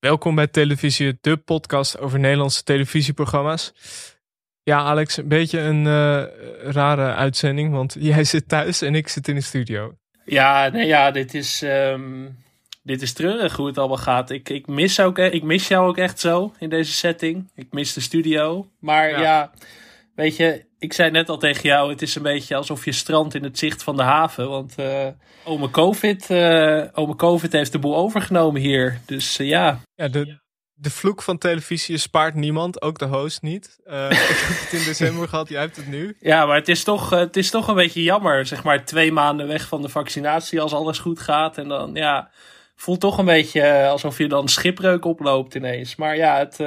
Welkom bij Televisie, de podcast over Nederlandse televisieprogramma's. Ja, Alex, een beetje een uh, rare uitzending, want jij zit thuis en ik zit in de studio. Ja, nee, ja, dit is, um, dit is treurig hoe het allemaal gaat. Ik, ik, mis ook, ik mis jou ook echt zo in deze setting. Ik mis de studio. Maar ja, ja weet je, ik zei net al tegen jou, het is een beetje alsof je strandt in het zicht van de haven. Want uh, ome, COVID, uh, ome COVID heeft de boel overgenomen hier. Dus uh, ja. Ja, de, de vloek van televisie spaart niemand, ook de host niet. ik heb het in december gehad, jij hebt het nu. Ja, maar het is, toch, het is toch een beetje jammer. Zeg maar twee maanden weg van de vaccinatie als alles goed gaat. En dan ja, voelt toch een beetje alsof je dan schipbreuk oploopt ineens. Maar ja, het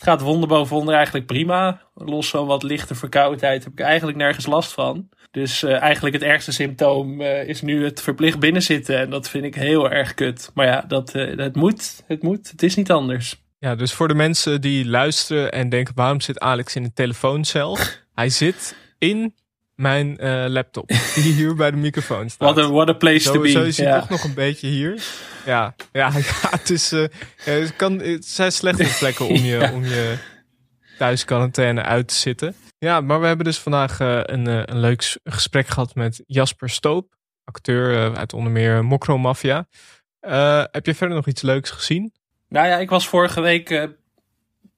het gaat wonder boven wonder eigenlijk prima. Los van wat lichte verkoudheid heb ik eigenlijk nergens last van. Dus uh, eigenlijk het ergste symptoom uh, is nu het verplicht binnenzitten. En dat vind ik heel erg kut. Maar ja, dat, uh, het moet. Het moet. Het is niet anders. Ja, dus voor de mensen die luisteren en denken: waarom zit Alex in een telefooncel? Hij zit in mijn uh, laptop. Die hier bij de microfoon staat. What a, what a place zo, to be. Zo is hij toch nog een beetje hier. Ja, ja, ja het, is, uh, het, kan, het zijn slechte plekken om je, ja. om je thuis quarantaine uit te zitten. Ja, maar we hebben dus vandaag uh, een, een leuk gesprek gehad met Jasper Stoop. Acteur uit onder meer Mokro Mafia. heb je verder nog iets leuks gezien? Nou ja, ik was vorige week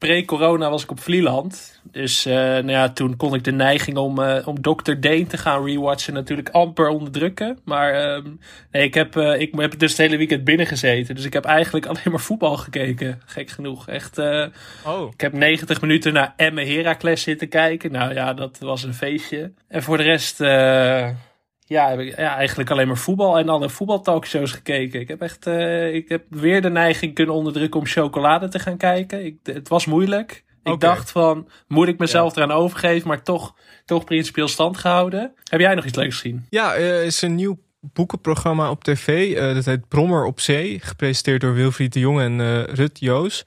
pre-corona was ik op Vlieland. Dus uh, nou ja, toen kon ik de neiging om, uh, om Dr. Deen te gaan rewatchen natuurlijk amper onderdrukken. Maar um, nee, ik heb, uh, ik heb dus het hele weekend binnen gezeten. Dus ik heb eigenlijk alleen maar voetbal gekeken. Gek genoeg. Echt. oh. Ik heb 90 minuten naar Emme Heracles zitten kijken. Nou ja, dat was een feestje. En voor de rest ja, heb ik ja, eigenlijk alleen maar voetbal en alle voetbaltalkshows gekeken. Ik heb echt uh, ik heb weer de neiging kunnen onderdrukken om chocolade te gaan kijken. Ik, het was moeilijk. Ik okay. dacht van, moet ik mezelf ja. eraan overgeven, maar toch, toch principieel stand gehouden. Heb jij nog iets leuks gezien? Ja, er uh, is een nieuw boekenprogramma op tv. Uh, dat heet Brommer op Zee. Gepresenteerd door Wilfried de Jong en Rut Joos.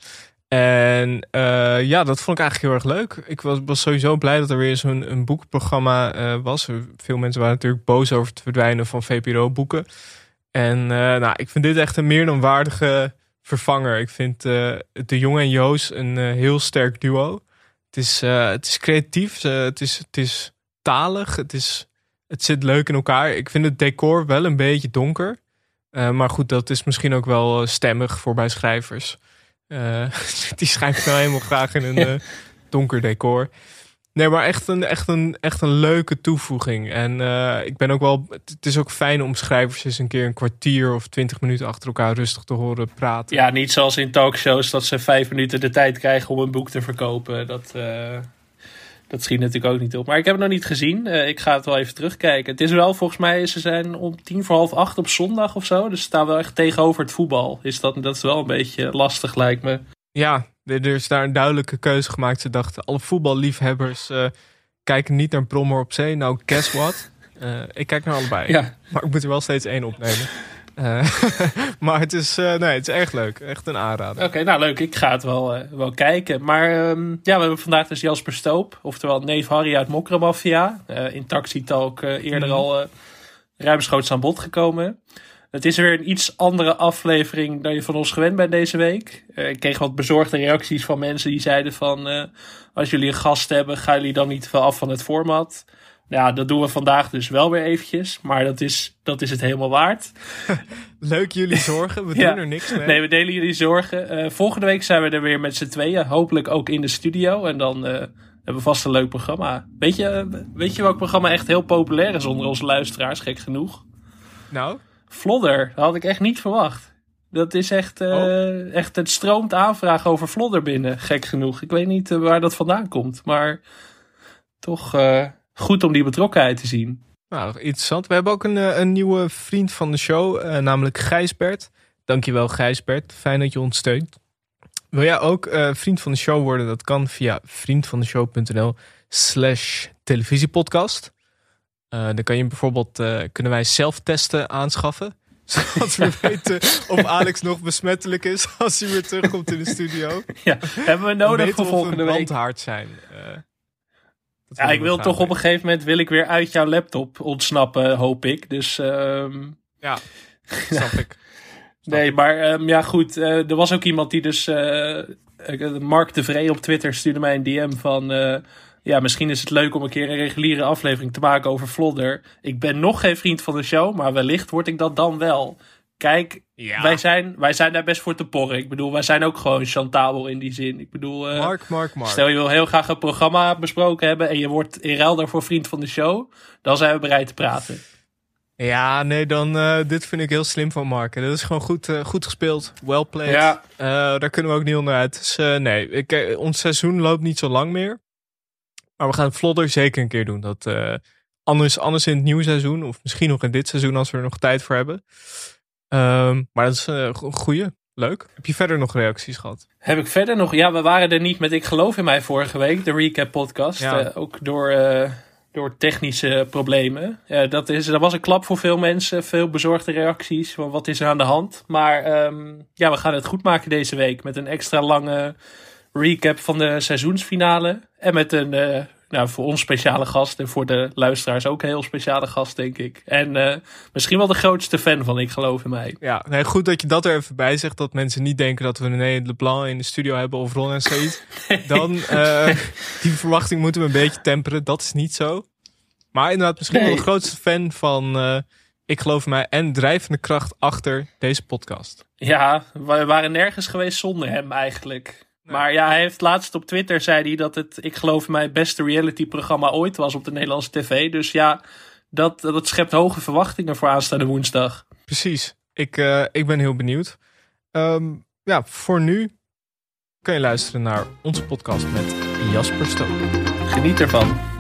En uh, ja, dat vond ik eigenlijk heel erg leuk. Ik was, sowieso blij dat er weer zo'n een boekprogramma uh, was. Veel mensen waren natuurlijk boos over het verdwijnen van VPRO-boeken. En uh, nou, ik vind dit echt een meer dan waardige vervanger. Ik vind De Jonge en Joos een heel sterk duo. Het is, het is creatief, het, is, het is talig, het, is, het zit leuk in elkaar. Ik vind het decor wel een beetje donker. maar goed, dat is misschien ook wel stemmig voor bij schrijvers. Uh, die schijnt nou helemaal graag in een uh, donker decor. Nee, maar echt een, echt een, echt een leuke toevoeging. En uh, ik ben ook wel. Het is ook fijn om schrijvers eens een keer een kwartier of twintig minuten achter elkaar rustig te horen praten. Ja, niet zoals in talkshows dat ze vijf minuten de tijd krijgen om een boek te verkopen. Dat, dat schiet natuurlijk ook niet op. Maar ik heb het nog niet gezien. Uh, ik ga het wel even terugkijken. Het is wel volgens mij, ze zijn om tien voor half acht op zondag of zo. Dus ze staan wel echt tegenover het voetbal. Is dat, dat is wel een beetje lastig lijkt me. Ja, er is daar een duidelijke keuze gemaakt. Ze dachten, alle voetballiefhebbers uh, kijken niet naar Brommer op zee. Nou, guess what? Uh, ik kijk naar allebei. Ja. Maar ik moet er wel steeds één opnemen. Uh, maar het is, uh, nee, het is echt leuk. Echt een aanrader. Oké, okay, nou leuk. Ik ga het wel, uh, wel kijken. Maar um, ja, we hebben vandaag dus Jasper Stoop. Oftewel neef Harry uit Mokramafia. in Taxi Talk eerder mm. al ruimschoots aan bod gekomen. Het is weer een iets andere aflevering dan je van ons gewend bent deze week. ik kreeg wat bezorgde reacties van mensen die zeiden van... als jullie een gast hebben, gaan jullie dan niet veel af van het format... Ja, dat doen we vandaag dus wel weer eventjes. Maar dat is, dat is het helemaal waard. Leuk jullie zorgen. We doen er niks mee. Nee, we delen jullie zorgen. Uh, volgende week zijn we er weer met z'n tweeën. Hopelijk ook in de studio. En dan uh, hebben we vast een leuk programma. Weet je, weet je welk programma echt heel populair is onder onze luisteraars? Gek genoeg. Nou? Flodder. Dat had ik echt niet verwacht. Dat is echt, uh, oh. echt het stroomt aanvraag over Flodder binnen. Gek genoeg. Ik weet niet waar dat vandaan komt. Maar toch goed om die betrokkenheid te zien. Nou, interessant. We hebben ook een, een nieuwe vriend van de show, uh, namelijk Gijsbert. Dankjewel Gijsbert, fijn dat je ons steunt. Wil jij ook uh, vriend van de show worden? Dat kan via vriendvandeshow.nl slash televisiepodcast. Uh, dan kan je bijvoorbeeld, kunnen wij zelftesten aanschaffen. Zodat we weten of Alex nog besmettelijk is als hij weer terugkomt in de studio. Ja, hebben we nodig voor volgende week. zijn ja, ik wil toch op een gegeven moment wil ik weer uit jouw laptop ontsnappen, hoop ik. Dus um... ja, snap ik. Nee, maar ehm, ja goed, eh, er was ook iemand die dus... eh, eh, Mark de Vree op Twitter stuurde mij een DM van... ja, misschien is het leuk om een keer een reguliere aflevering te maken over Vlodder. Ik ben nog geen vriend van de show, maar wellicht word ik dat dan wel. Kijk, Ja. wij, zijn, wij zijn daar best voor te porren. Ik bedoel, wij zijn ook gewoon chantabel in die zin. Ik bedoel, eh, Mark, Mark, Mark. stel je wil heel graag een programma besproken hebben... en je wordt in ruil daarvoor vriend van de show... dan zijn we bereid te praten. Ja, nee, dan eh, dit vind ik heel slim van Mark. Dat is gewoon goed, eh, goed gespeeld. Well played. Ja. Daar kunnen we ook niet onderuit. Dus nee, ik, ons seizoen loopt niet zo lang meer. Maar we gaan vlodder zeker een keer doen. Dat, anders, anders in het nieuwe seizoen. Of misschien nog in dit seizoen als we er nog tijd voor hebben. Ehm, maar dat is eh, een goeie. Leuk. Heb je verder nog reacties gehad? Heb ik verder nog? Ja, we waren er niet met Ik Geloof in Mij vorige week, de recap podcast. Ja. Eh, ook door, eh, door technische problemen. Ja, dat, is, dat was een klap voor veel mensen. Veel bezorgde reacties van wat is er aan de hand. Maar ehm, ja, we gaan het goed maken deze week. Met een extra lange recap van de seizoensfinale. En met een, eh, nou, voor ons speciale gast. En voor de luisteraars ook een heel speciale gast, denk ik. En eh, misschien wel de grootste fan van Ik Geloof in Mij. Ja, nee, goed dat je dat er even bij zegt. Dat mensen niet denken dat we René Leblanc in de studio hebben of Ron en Said. Dan, eh, die verwachting moeten we een beetje temperen. Dat is niet zo. Maar inderdaad, misschien wel de grootste fan van eh, Ik Geloof in Mij. En drijvende kracht achter deze podcast. Ja, we waren nergens geweest zonder hem eigenlijk. Maar ja, hij heeft laatst op Twitter zei hij dat het, ik geloof in mij, beste reality-programma ooit was op de Nederlandse tv. Dus ja, dat, dat schept hoge verwachtingen voor aanstaande woensdag. Precies. Ik, eh, ik ben heel benieuwd. Ehm, ja, voor nu kun je luisteren naar onze podcast met Jasper Stook. Geniet ervan.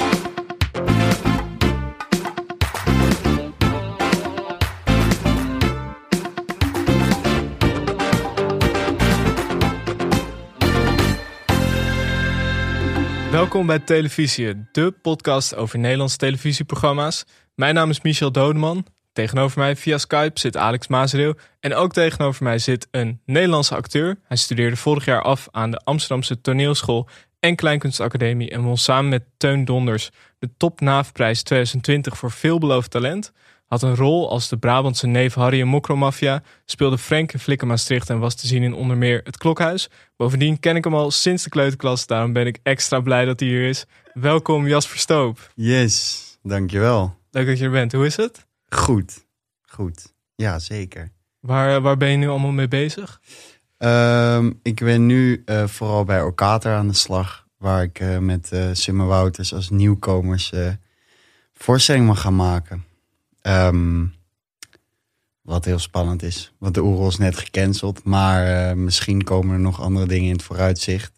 Welkom bij Televisie, de podcast over Nederlandse televisieprogramma's. Mijn naam is Michel Dodeman. Tegenover mij via Skype zit Alex Mazereel. En ook tegenover mij zit een Nederlandse acteur. Hij studeerde vorig jaar af aan de Amsterdamse Toneelschool en Kleinkunstacademie en won samen met Teun Donders de Top Naafprijs 2020 voor veelbelovend talent. Had een rol als de Brabantse neef Harry in Mokromafia, speelde Frank in Flikken Maastricht en was te zien in onder meer Het Klokhuis. Bovendien ken ik hem al sinds de kleuterklas, daarom ben ik extra blij dat hij hier is. Welkom Jasper Stoop. Yes, dankjewel. Leuk dat je er bent. Hoe is het? Goed, goed. Ja, zeker. Waar, waar ben je nu allemaal mee bezig? Ehm, ik ben nu eh, vooral bij Orkater aan de slag. Waar ik eh, met Simmer Wouters als nieuwkomers voorstelling mag gaan maken. Ehm, wat heel spannend is. Want de Oerol is net gecanceld. Maar eh, misschien komen er nog andere dingen in het vooruitzicht.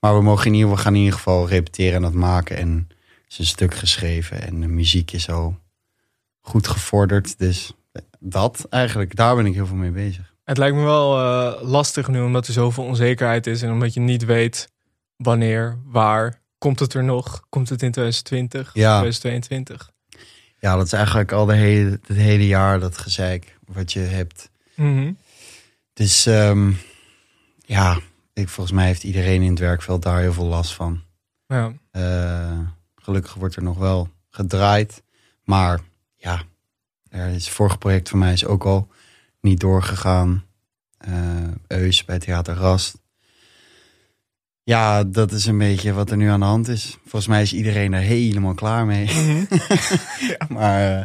Maar we mogen in ieder geval, gaan in ieder geval repeteren en dat maken. En er is een stuk geschreven. En de muziek is al goed gevorderd. Dus dat eigenlijk, daar ben ik heel veel mee bezig. Het lijkt me wel eh, lastig nu, omdat er zoveel onzekerheid is en omdat je niet weet wanneer, waar. Komt het er nog? Komt het in 2020? Ja. 2022? Ja, dat is eigenlijk al de hele, het hele jaar dat gezeik wat je hebt. Mhm. Dus ehm, ja, ik, volgens mij heeft iedereen in het werkveld daar heel veel last van. Ja. Eh, gelukkig wordt er nog wel gedraaid. Maar ja, er is, het vorige project van mij is ook al niet doorgegaan. Eh Eus bij Theater Rast. Ja, dat is een beetje wat er nu aan de hand is. Volgens mij is iedereen er helemaal klaar mee. Mhm. Maar eh,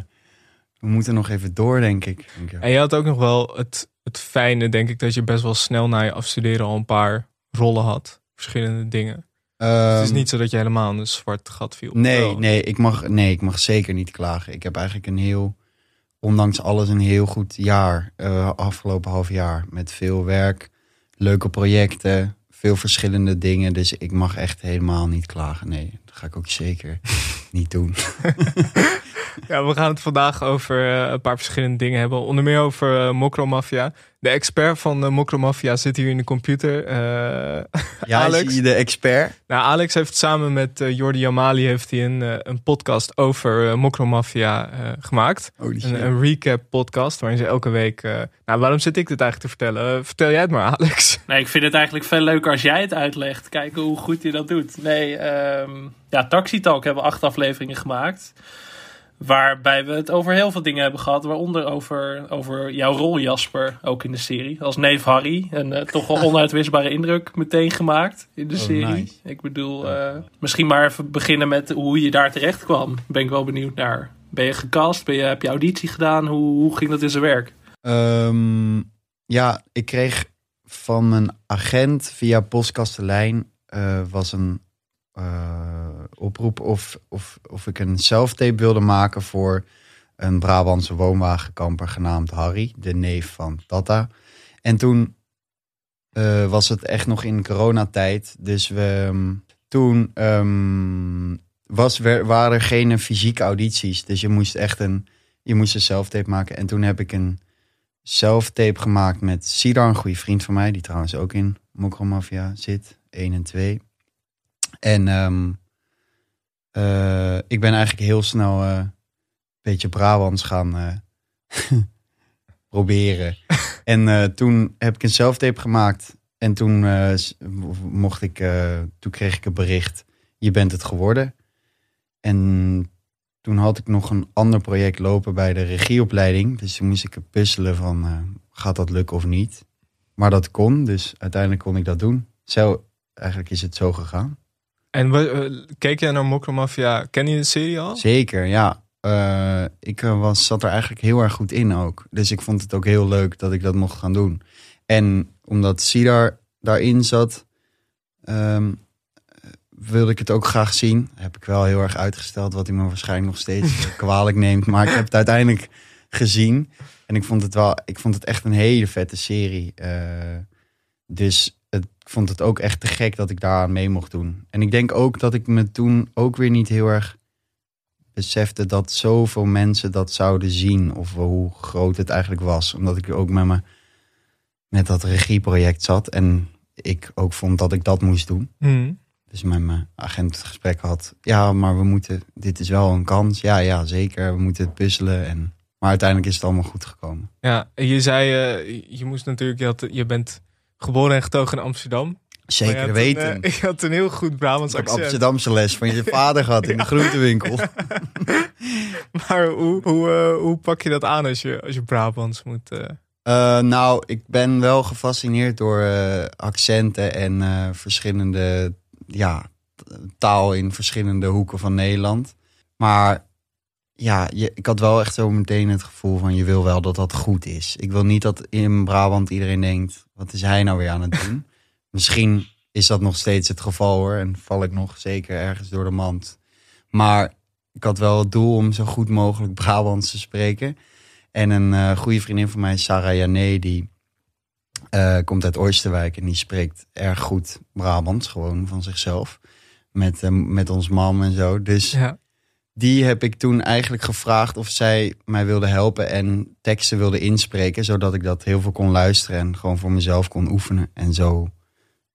we moeten nog even door, denk ik. Denk ik. En je had ook nog wel het, het fijne, denk ik, dat je best wel snel na je afstuderen al een paar rollen had. Verschillende dingen. het is Ehm, niet zo dat je helemaal in een zwart gat viel. Nee, Wel. nee ik, mag, nee, ik mag zeker niet klagen. Ik heb eigenlijk een heel, ondanks alles, een heel goed jaar. eh, afgelopen half jaar. Met veel werk, leuke projecten, veel verschillende dingen. Dus ik mag echt helemaal niet klagen. Nee, dat ga ik ook zeker niet doen. Ja, we gaan het vandaag over eh, een paar verschillende dingen hebben. Onder meer over uh, Mokromafia. De expert van uh, Mokromafia zit hier in de computer. Eh, Ja, Alex. de expert? Nou, Alex heeft samen met uh, Jordi Amali heeft hij een, uh, een podcast over uh, Mokromafia uh, gemaakt. Holy shit. Een, een recap podcast waarin ze elke week... uh, nou, waarom zit ik dit eigenlijk te vertellen? Uh, vertel jij het maar, Alex. Nee, ik vind het eigenlijk veel leuker als jij het uitlegt. Kijken hoe goed je dat doet. Nee, um, ja, Taxi Talk hebben we acht afleveringen gemaakt. Waarbij we het over heel veel dingen hebben gehad. Waaronder over, over jouw rol, Jasper. Ook in de serie. Als neef Harry. En uh, toch wel onuitwisbare indruk meteen gemaakt in de Oh, serie. nice. Ik bedoel, eh, misschien maar even beginnen met hoe je daar terecht kwam. Ben ik wel benieuwd naar. Ben je gecast? Ben je, heb je auditie gedaan? Hoe, hoe ging dat in zijn werk? Ehm, ja, ik kreeg van mijn agent via Postkastelijn eh was een eh, oproep of, of, of ik een self-tape wilde maken voor een Brabantse woonwagenkamper genaamd Harry, de neef van Tata. En toen eh, was het echt nog in coronatijd, dus we, ehm, toen ehm, was, waren er geen fysieke audities, dus je moest echt een, je moest een self-tape maken. En toen heb ik een self-tape gemaakt met Sidar, een goede vriend van mij, die trouwens ook in Mokromafia zit, 1 en 2. En ehm, eh, ik ben eigenlijk heel snel eh, een beetje Brabants gaan eh, proberen. en toen heb ik een self-tape gemaakt. En toen mocht ik, toen kreeg ik een bericht, je bent het geworden. En toen had ik nog een ander project lopen bij de regieopleiding. Dus toen moest ik puzzelen van, gaat dat lukken of niet? Maar dat kon, dus uiteindelijk kon ik dat doen. Zo, eigenlijk is het zo gegaan. En eh, keek jij naar Mokromafia? Ken je de serie al? Zeker, ja. Eh, ik eh, was, zat er eigenlijk heel erg goed in ook. Dus ik vond het ook heel leuk dat ik dat mocht gaan doen. En omdat Sidar daarin zat, ehm, wilde ik het ook graag zien. Heb ik wel heel erg uitgesteld, wat hij me waarschijnlijk nog steeds kwalijk neemt. Maar ik heb het uiteindelijk gezien. En ik vond het wel, ik vond het echt een hele vette serie. Dus vond het ook echt te gek dat ik daaraan mee mocht doen. En ik denk ook dat ik me toen ook weer niet heel erg besefte dat zoveel mensen dat zouden zien. Of hoe groot het eigenlijk was. Omdat ik ook met, me, met dat regieproject zat. En ik ook vond dat ik dat moest doen. Hmm. Dus met mijn agent het gesprek had. Ja, maar we moeten, dit is wel een kans. Ja, ja, zeker. We moeten het puzzelen. En, maar uiteindelijk is het allemaal goed gekomen. Ja, je zei, eh, je moest natuurlijk, je, had, je bent geboren en getogen in Amsterdam. Zeker had weten. Een, eh, had een heel goed Brabants ik heb accent. Amsterdamse les van je vader gehad in de groentewinkel. Maar hoe, hoe, eh, hoe pak je dat aan als je, als je Brabants moet... eh, nou, ik ben wel gefascineerd door accenten en verschillende ja, taal in verschillende hoeken van Nederland. Maar ja, ik had wel echt zo meteen het gevoel van je wil wel dat dat goed is. Ik wil niet dat in Brabant iedereen denkt, wat is hij nou weer aan het doen? Misschien is dat nog steeds het geval hoor en val ik nog zeker ergens door de mand. Maar ik had wel het doel om zo goed mogelijk Brabants te spreken. En een eh, goede vriendin van mij, Sarah Jané, die eh, komt uit Oosterwijk en die spreekt erg goed Brabants, gewoon van zichzelf. Met, eh, met ons mam en zo. Dus ja. Die heb ik toen eigenlijk gevraagd of zij mij wilde helpen en teksten wilde inspreken, zodat ik dat heel veel kon luisteren en gewoon voor mezelf kon oefenen. En zo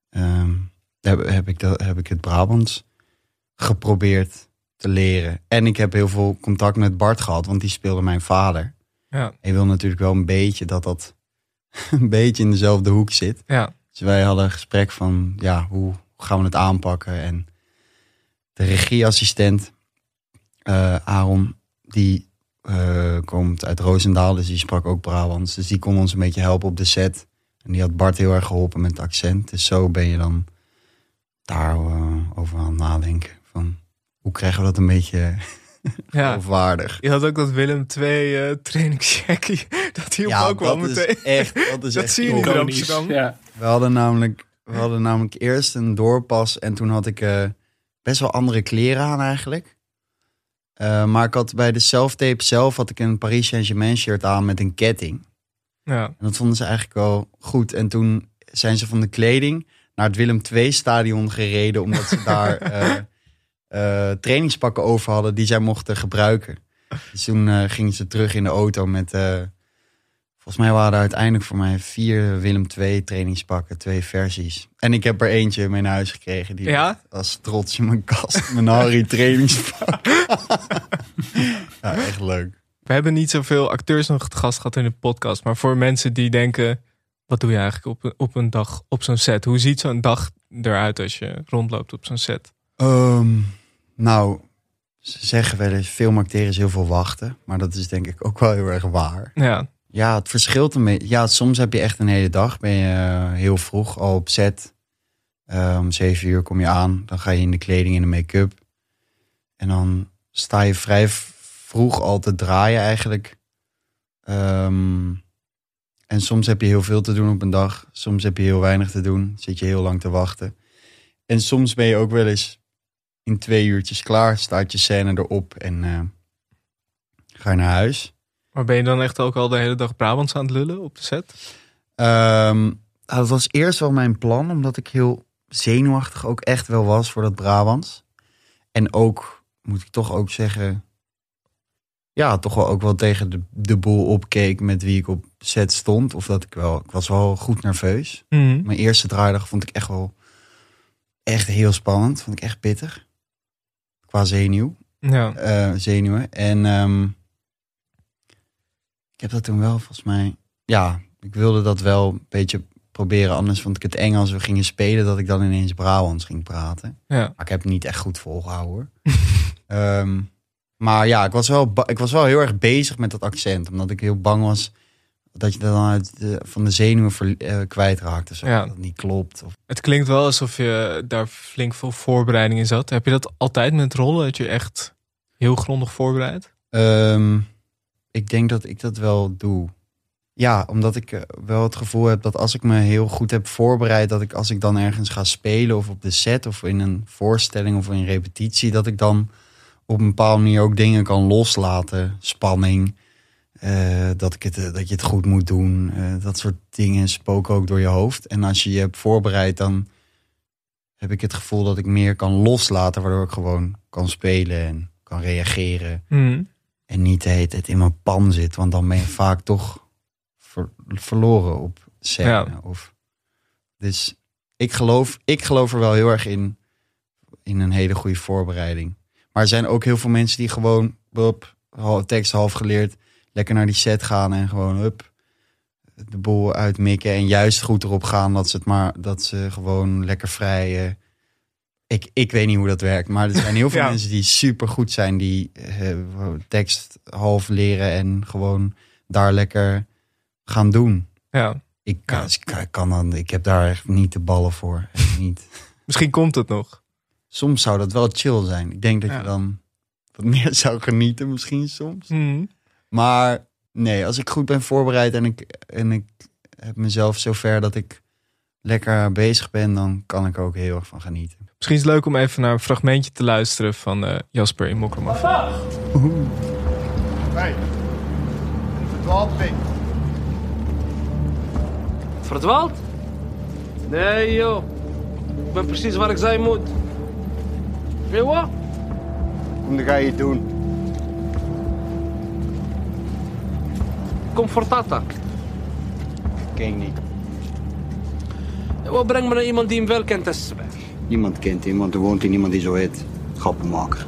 ehm, heb, heb, ik dat, heb ik het Brabants geprobeerd te leren. En ik heb heel veel contact met Bart gehad, want die speelde mijn vader. Ja, je wil natuurlijk wel een beetje dat dat een beetje in dezelfde hoek zit. ja. Dus wij hadden een gesprek van, ja, hoe gaan we het aanpakken? En de regieassistent, eh, Aaron, die eh, komt uit Roosendaal, dus die sprak ook Brabants. Dus die kon ons een beetje helpen op de set. En die had Bart heel erg geholpen met het accent. Dus zo ben je dan daarover over aan het nadenken. Van, hoe krijgen we dat een beetje ja. geloofwaardig? Je had ook dat Willem II eh trainingsjackie. Dat hielp ook wel dat meteen. is echt, dat is Dat echt zie je niet in Amsterdam. Ja. We hadden namelijk, we hadden namelijk eerst een doorpas en toen had ik eh, best wel andere kleren aan eigenlijk. Eh, maar ik had bij de self-tape zelf had ik een Paris Saint-Germain shirt aan met een ketting. Ja. En dat vonden ze eigenlijk wel goed. En toen zijn ze van de kleding naar het Willem II stadion gereden omdat ze daar eh, eh, trainingspakken over hadden die zij mochten gebruiken. Dus toen gingen ze terug in de auto met. Volgens mij waren er uiteindelijk voor mij vier Willem II trainingspakken, twee versies. En ik heb er eentje mee naar huis gekregen. Die Ja? als trots in mijn kast. Mijn Harry trainingspak. ja, echt leuk. We hebben niet zoveel acteurs nog te gast gehad in de podcast. Maar voor mensen die denken... Wat doe je eigenlijk op, een- op een dag op zo'n set? Hoe ziet zo'n dag eruit als je rondloopt op zo'n set? Ehm, nou, Ze zeggen wel eens, veel acteren is heel veel wachten. Maar dat is denk ik ook wel heel erg waar. Ja, Ja, het verschilt een beetje. Ja, soms heb je echt een hele dag. Ben je eh, heel vroeg al op set. Eh, om zeven uur kom je aan. Dan ga je in de kleding, in de make-up. En dan sta je vrij vroeg al te draaien eigenlijk. Ehm, en soms heb je heel veel te doen op een dag. Soms heb je heel weinig te doen. Zit je heel lang te wachten. En soms ben je ook wel eens in twee uurtjes klaar. Staat je scène erop en eh, ga je naar huis. Maar ben je dan echt ook al de hele dag Brabants aan het lullen op de set? Nou, dat was eerst wel mijn plan, omdat ik heel zenuwachtig ook echt wel was voor dat Brabants. En ook, moet ik toch ook zeggen, ja, toch wel ook wel tegen de, de boel opkeek met wie ik op set stond. Of dat ik wel, ik was wel goed nerveus. Mhm. Mijn eerste draaidag vond ik echt wel echt heel spannend. Vond ik echt pittig. Qua zenuw Ja. eh, zenuwen. En ehm, ik heb dat toen wel volgens mij. Ja, ik wilde dat wel een beetje proberen. Anders vond ik het eng als we gingen spelen dat ik dan ineens Brabants ging praten. ja. Maar ik heb het niet echt goed volgehouden hoor. Ehm, maar ja, ik was, wel ik was wel heel erg bezig met dat accent. Omdat ik heel bang was dat je dan uit de, van de zenuwen ver, eh, kwijtraakt. of zo. Ja. Dat het niet klopt. Of, Het klinkt wel alsof je daar flink veel voorbereiding in zat. Heb je dat altijd met rollen? Dat je echt heel grondig voorbereidt? Ehm, ik denk dat ik dat wel doe. Ja, omdat ik eh, wel het gevoel heb dat als ik me heel goed heb voorbereid, dat ik als ik dan ergens ga spelen of op de set of in een voorstelling of in repetitie, dat ik dan op een bepaalde manier ook dingen kan loslaten. Spanning, eh, dat, ik het, eh, dat je het goed moet doen. dat soort dingen spoken ook door je hoofd. En als je je hebt voorbereid, dan heb ik het gevoel dat ik meer kan loslaten, waardoor ik gewoon kan spelen en kan reageren. Mhm. En niet de hele tijd in mijn pan zit. Want dan ben je vaak toch ver- verloren op scène. Ja. Of, dus ik geloof, ik geloof er wel heel erg in. In een hele goede voorbereiding. Maar er zijn ook heel veel mensen die gewoon... Hup, tekst half geleerd. Lekker naar die set gaan en gewoon hup, de boel uitmikken. En juist goed erop gaan dat ze het maar... Dat ze gewoon lekker vrij... ik, ik weet niet hoe dat werkt, maar er zijn heel veel Ja. mensen die super goed zijn, die eh, tekst half leren en gewoon daar lekker gaan doen. Ja. Ik, Ja. kan- ik kan dan, ik heb daar echt niet de ballen voor. Niet. Misschien komt het nog. Soms zou dat wel chill zijn. Ik denk dat Ja. je dan wat meer zou genieten, misschien soms. Mhm. Maar nee, als ik goed ben voorbereid en ik, en ik heb mezelf zover dat ik lekker bezig ben, dan kan ik ook heel erg van genieten. Misschien is het leuk om even naar een fragmentje te luisteren van eh, Jasper in Mokromafia. Hey, verdwaald ben. Verdwaald? Nee joh, ik ben precies waar ik zijn moet. Weet je wat? Hoe ga je het doen? Kom voor tata. Ken ik niet. Wat breng me naar iemand die hem wel kent, Tessenberg. Niemand kent hem, want er woont hier niemand die zo heet. Grappenmaker.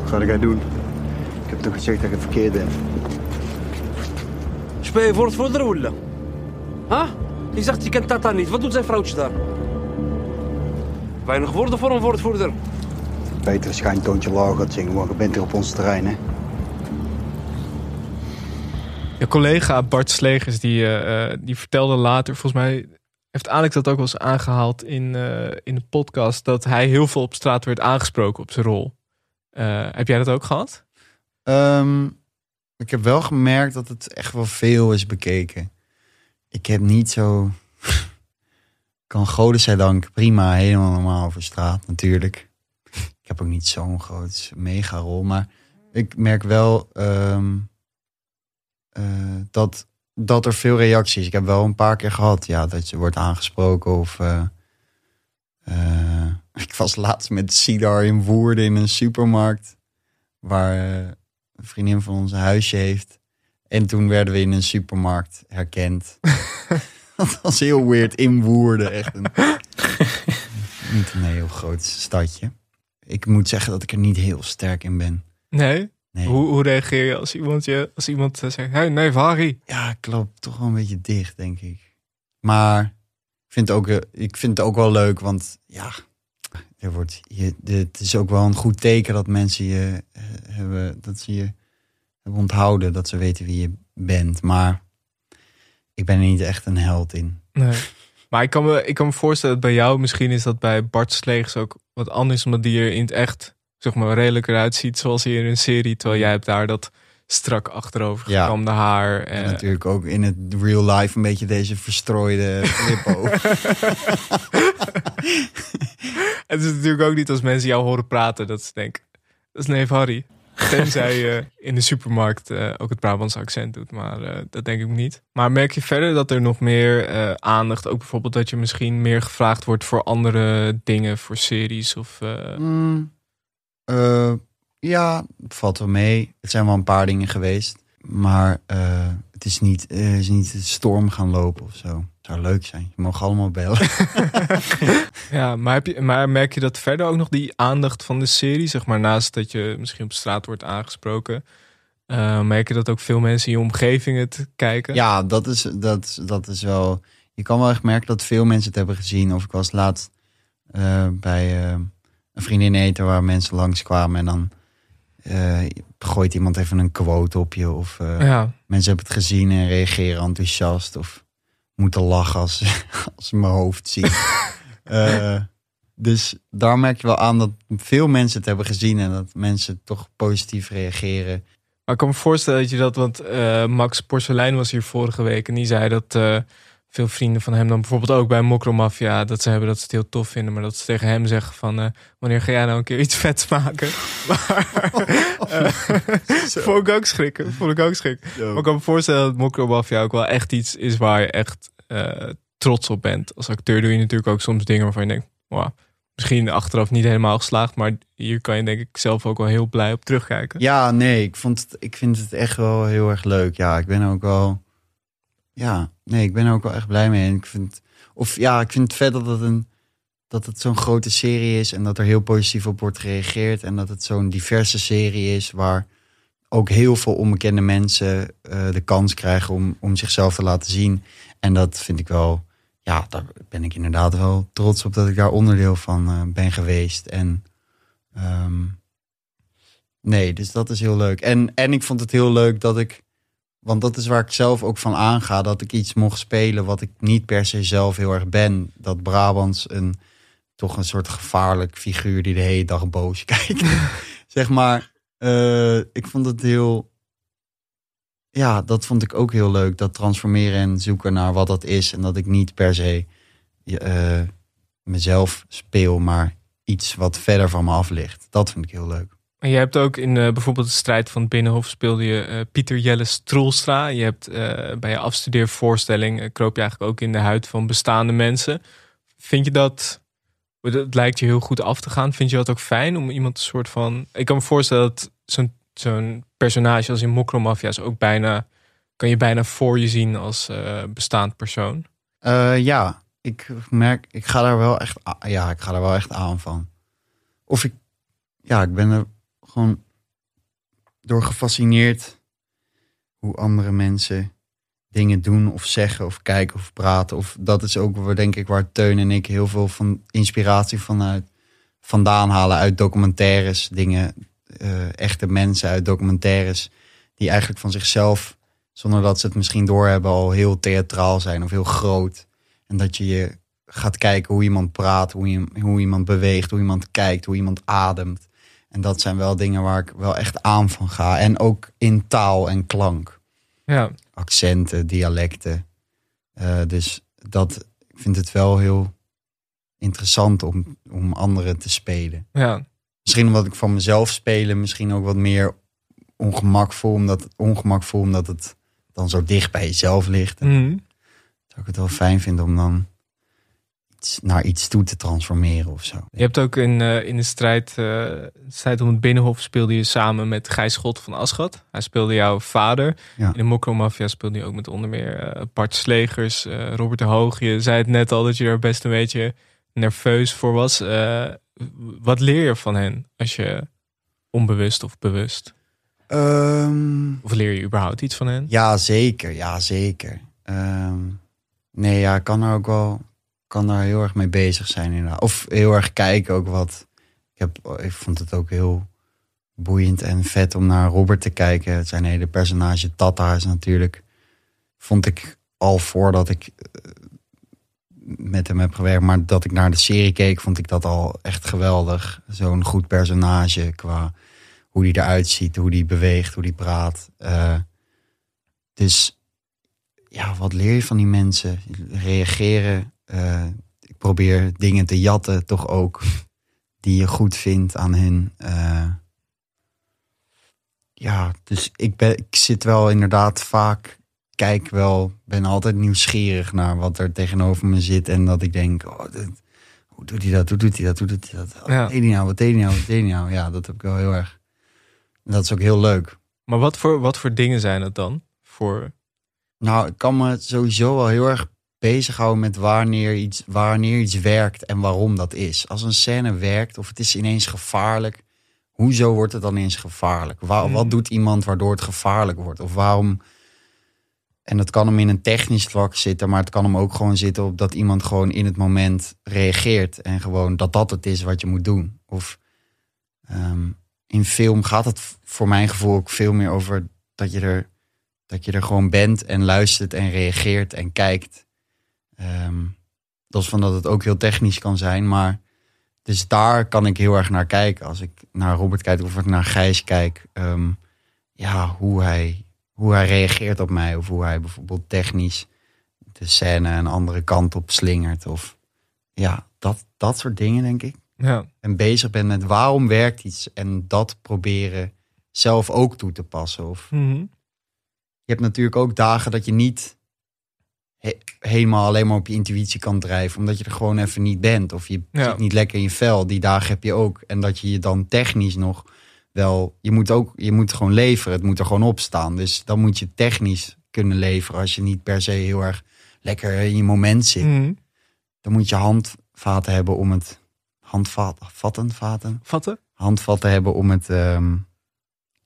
Wat ga jij doen? Ik heb toch gezegd dat je het verkeerd bent. Speel je voor het voor de roele? Huh? Je zegt je kent tata niet, wat doet zijn vrouwtje daar? Weinig woorden voor een woordvoerder. Beter een schijntoontje lager gaat zingen, want je bent hier op ons terrein, hè? Je collega Bart Slegers die, eh, eh, die vertelde later, volgens mij heeft Alex dat ook wel eens aangehaald in, eh, in de podcast, dat hij heel veel op straat werd aangesproken op zijn rol. Eh, heb jij dat ook gehad? Ehm, ik heb wel gemerkt dat het echt wel veel is bekeken. Ik heb niet zo. kan godzijdank prima helemaal normaal over straat, natuurlijk. Ik heb ook niet zo'n groot mega rol, maar ik merk wel ehm, eh, dat, dat er veel reacties. Ik heb wel een paar keer gehad, ja, dat je wordt aangesproken of. eh, eh, ik was laatst met Sidar in Woerden in een supermarkt. Waar eh, een vriendin van ons een huisje heeft. En toen werden we in een supermarkt herkend. dat was heel weird in Woerden. Echt een, niet een heel groot stadje. Ik moet zeggen dat ik er niet heel sterk in ben. Nee? Nee. Hoe, hoe reageer je als iemand, je, als iemand eh, zegt, hey, nee, Vari. Ja, ik loop toch wel een beetje dicht, denk ik. Maar ik vind, het ook, eh, ik vind het ook wel leuk, want ja, je wordt, je, het is ook wel een goed teken dat mensen je eh, hebben, dat ze je hebben onthouden, dat ze weten wie je bent. Maar ik ben er niet echt een held in. Nee. Maar ik kan, me, ik kan me voorstellen dat bij jou, misschien is dat bij Bart Sleegs ook wat anders, omdat die er in het echt, zeg maar, redelijk eruit ziet zoals hij in een serie. Terwijl jij hebt daar dat strak achterover Ja. gekamde haar. En natuurlijk ook in het real life een beetje deze verstrooide lippen. Het is natuurlijk ook niet als mensen jou horen praten dat ze denken, dat is neef Harry. Tenzij je in de supermarkt eh, ook het Brabantse accent doet, maar eh, dat denk ik niet. Maar merk je verder dat er nog meer eh, aandacht, ook bijvoorbeeld dat je misschien meer gevraagd wordt voor andere dingen, voor series of... Mm, eh, ja, het valt wel mee. Het zijn wel een paar dingen geweest. Maar eh, het is niet, eh, het is niet de storm gaan lopen of zo. Zou leuk zijn. Je mag allemaal bellen. Ja, maar, heb je, maar merk je dat verder ook nog die aandacht van de serie, zeg maar, naast dat je misschien op straat wordt aangesproken, eh, merk je dat ook veel mensen in je omgeving het kijken? Ja, dat is, dat, dat is wel. Je kan wel echt merken dat veel mensen het hebben gezien. Of ik was laatst eh, bij een vriendin eten waar mensen langskwamen en dan eh, gooit iemand even een quote op je. Of eh, ja. mensen hebben het gezien en reageren enthousiast. Of moeten lachen als, als ze mijn hoofd zien. Eh, dus daar merk je wel aan dat veel mensen het hebben gezien en dat mensen toch positief reageren. Maar ik kan me voorstellen dat je dat, want Max Porcelein was hier vorige week en die zei dat veel vrienden van hem dan bijvoorbeeld ook bij Mokromafia, dat ze hebben dat ze het heel tof vinden, maar dat ze tegen hem zeggen van eh, wanneer ga jij nou een keer iets vets maken? Maar eh, vond ik ook schrikken, vond ik ook schrikken. Maar ik kan me voorstellen dat Mokromafia ook wel echt iets is waar je echt eh, trots op bent. Als acteur doe je natuurlijk ook soms dingen waarvan je denkt, wow, misschien achteraf niet helemaal geslaagd, maar hier kan je denk ik zelf ook wel heel blij op terugkijken. Ja, nee, ik, vond het, ik vind het echt wel heel erg leuk. Ja, ik ben ook wel. Ja, nee, ik ben er ook wel echt blij mee. En ik vind, of ja, ik vind het vet dat het, een, dat het zo'n grote serie is en dat er heel positief op wordt gereageerd. En dat het zo'n diverse serie is waar ook heel veel onbekende mensen eh, de kans krijgen om, om zichzelf te laten zien. En dat vind ik wel, ja, daar ben ik inderdaad wel trots op dat ik daar onderdeel van eh, ben geweest. En ehm, Nee, dus dat is heel leuk. En, en ik vond het heel leuk dat ik, want dat is waar ik zelf ook van aanga, dat ik iets mocht spelen wat ik niet per se zelf heel erg ben. Dat Brabants een toch een soort gevaarlijk figuur die de hele dag boos kijkt. zeg maar, eh, ik vond het heel, ja, dat vond ik ook heel leuk. Dat transformeren en zoeken naar wat dat is. En dat ik niet per se eh, mezelf speel, maar iets wat verder van me af ligt. Dat vind ik heel leuk. Je hebt ook in eh, bijvoorbeeld de strijd van het Binnenhof speelde je eh, Pieter Jelle Stroelstra. Je hebt eh, bij je afstudeervoorstelling kroop je eigenlijk ook in de huid van bestaande mensen. Vind je dat, het lijkt je heel goed af te gaan. Vind je dat ook fijn om iemand een soort van... Ik kan me voorstellen dat zo'n zo'n personage als in Mokromafia's ook bijna... Kan je bijna voor je zien als bestaand persoon. Ja, ik merk, ik ga daar wel echt, ja, ik ga daar wel echt aan van. Of ik, ja, ik ben er gewoon door gefascineerd hoe andere mensen dingen doen of zeggen of kijken of praten. Of dat is ook denk ik, waar Teun en ik heel veel van inspiratie vanuit vandaan halen uit documentaires, dingen, eh, echte mensen uit documentaires die eigenlijk van zichzelf, zonder dat ze het misschien doorhebben, al heel theatraal zijn of heel groot. En dat je je gaat kijken hoe iemand praat, hoe, je, hoe iemand beweegt, hoe iemand kijkt, hoe iemand ademt. En dat zijn wel dingen waar ik wel echt aan van ga. En ook in taal en klank. Ja, Accenten, dialecten. Eh, dus dat, ik vind het wel heel interessant om, om anderen te spelen. ja. Misschien omdat ik van mezelf spelen misschien ook wat meer ongemak voel. Omdat, ongemak voel omdat het dan zo dicht bij jezelf ligt. En Mhm. zou ik het wel fijn vinden om dan iets, naar iets toe te transformeren of zo. Je hebt ook in, eh, in de strijd, de strijd om het Binnenhof speelde je samen met Gijs Schot van Aschat. Hij speelde jouw vader. Ja. In de Mokromafia speelde je ook met onder meer eh, Bart Slegers, Robert de Hoog. Je zei het net al dat je er best een beetje nerveus voor was. Wat leer je van hen als je onbewust of bewust? Ehm, Of leer je überhaupt iets van hen? ja, zeker. Ja, zeker. Ehm, nee, ja, ik kan er ook wel, kan daar heel erg mee bezig zijn inderdaad. Of heel erg kijken ook wat. Ik, heb, ik vond het ook heel boeiend en vet om naar Robert te kijken. Zijn hele personage Tata is natuurlijk. Vond ik al voordat ik eh, met hem heb gewerkt, maar dat ik naar de serie keek, vond ik dat al echt geweldig. Zo'n goed personage qua hoe die eruit ziet, hoe die beweegt, hoe die praat. Eh, dus ja, wat leer je van die mensen? Reageren. Eh, ik probeer dingen te jatten, toch ook. Die je goed vindt aan hen. Eh, ja, dus ik, ben, ik zit wel inderdaad vaak. Kijk wel, ben altijd nieuwsgierig naar wat er tegenover me zit. En dat ik denk, oh, dit- hoe doet hij dat? Hoe doet hij dat? Hoe doet hij dat? Wat Ja. deed hij nou? Wat deed hij nou? Wat deed hij nou? Ja, dat heb ik wel heel erg. En dat is ook heel leuk. Maar wat voor, wat voor dingen zijn het dan? Voor, Nou, ik kan me sowieso wel heel erg bezighouden met wanneer iets, wanneer iets werkt en waarom dat is. Als een scène werkt of het is ineens gevaarlijk, hoezo wordt het dan ineens gevaarlijk? Wa-. Wat doet iemand waardoor het gevaarlijk wordt? Of waarom... En dat kan hem in een technisch vlak zitten, maar het kan hem ook gewoon zitten op dat iemand gewoon in het moment reageert. En gewoon dat dat het is wat je moet doen. Of ehm, in film gaat het voor mijn gevoel ook veel meer over dat je er, dat je er gewoon bent en luistert en reageert en kijkt. Los van dat het ook heel technisch kan zijn, maar dus daar kan ik heel erg naar kijken. Als ik naar Robert kijk of ik naar Gijs kijk, ehm, ja, hoe hij, hoe hij reageert op mij. Of hoe hij bijvoorbeeld technisch de scène een andere kant op slingert. Of ja, dat, dat soort dingen denk ik. ja. En bezig ben met waarom werkt iets en dat proberen zelf ook toe te passen. Of Mhm. je hebt natuurlijk ook dagen dat je niet he- helemaal alleen maar op je intuïtie kan drijven. Omdat je er gewoon even niet bent. Of je Ja. zit niet lekker in je vel. Die dagen heb je ook. En dat je je dan technisch nog wel... Je moet, ook, je moet gewoon leveren. Het moet er gewoon op staan. Dus dan moet je technisch kunnen leveren. Als je niet per se heel erg lekker in je moment zit. Mhm. Dan moet je handvaten hebben om het... Handvaten? Vatten? Vaten? Vatten? Handvatten hebben om het... ehm,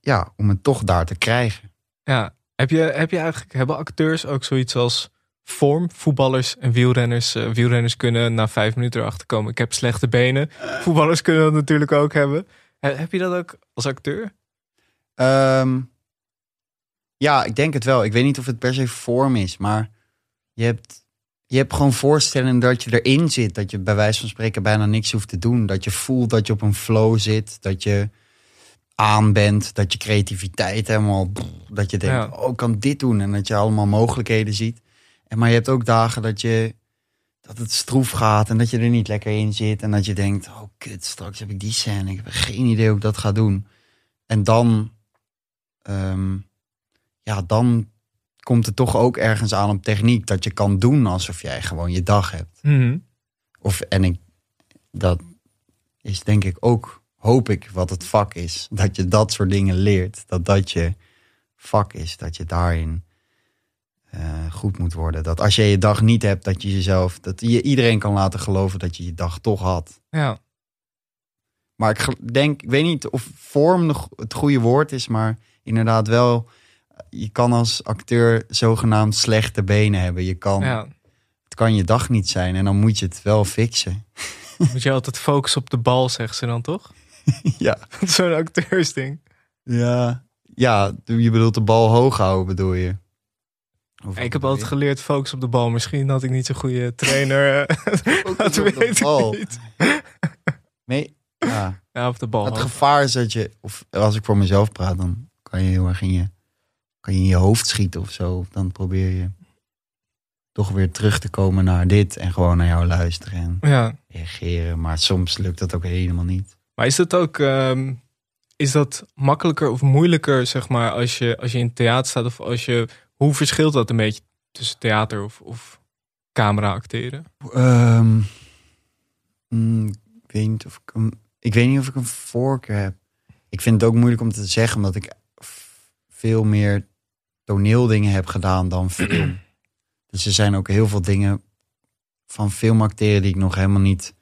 ja, om het toch daar te krijgen. Ja. Heb je, heb je eigenlijk, hebben acteurs ook zoiets als vorm? Voetballers en wielrenners. eh, wielrenners kunnen na vijf minuten erachter komen. Ik heb slechte benen. Voetballers kunnen dat natuurlijk ook hebben. He- Heb je dat ook als acteur? Ehm, ja, ik denk het wel. Ik weet niet of het per se vorm is, maar je hebt, je hebt gewoon voorstelling dat je erin zit. Dat je bij wijze van spreken bijna niks hoeft te doen. Dat je voelt dat je op een flow zit. Dat je aan bent. Dat je creativiteit helemaal... Dat je denkt, Ja. oh, ik kan dit doen. En dat je allemaal mogelijkheden ziet. En, maar je hebt ook dagen dat je... Dat het stroef gaat en dat je er niet lekker in zit. En dat je denkt, oh kut, straks heb ik die scène. Ik heb geen idee hoe ik dat ga doen. En dan ehm, ja, dan komt het toch ook ergens aan op techniek. Dat je kan doen alsof jij gewoon je dag hebt. Mhm. Of, en ik, dat is denk ik ook, hoop ik, wat het vak is. Dat je dat soort dingen leert. Dat dat je vak is. Dat je daarin goed moet worden. Dat als je je dag niet hebt, dat je jezelf, dat je iedereen kan laten geloven dat je je dag toch had. Ja. Maar ik denk, ik weet niet of vorm het goede woord is, maar inderdaad wel. Je kan als acteur zogenaamd slechte benen hebben. Je kan, ja. Het kan je dag niet zijn en dan moet je het wel fixen. Moet je altijd focussen op de bal, zegt ze dan toch? ja. Zo'n acteursding. Ja. Ja, je bedoelt de bal hoog houden, bedoel je? Ik heb altijd geleerd focus op de bal. Misschien had ik niet zo'n goede trainer. dat weet ik niet. Nee, ja. Ja, op de bal. Het gevaar is dat je, of als ik voor mezelf praat, dan kan je heel erg in je, kan je in je hoofd schieten of zo. Dan probeer je toch weer terug te komen naar dit en gewoon naar jou luisteren en Ja. reageren. Maar soms lukt dat ook helemaal niet. Maar is dat ook... ehm, is dat makkelijker of moeilijker, zeg maar, als je, als je in theater staat? Of als je... Hoe verschilt dat een beetje tussen theater of, of camera acteren? Ehm, mm, ik, weet niet of ik, een, ik weet niet of ik een voorkeur heb. Ik vind het ook moeilijk om te zeggen, omdat ik veel meer toneeldingen heb gedaan dan film. dus er zijn ook heel veel dingen van filmacteren die ik nog helemaal niet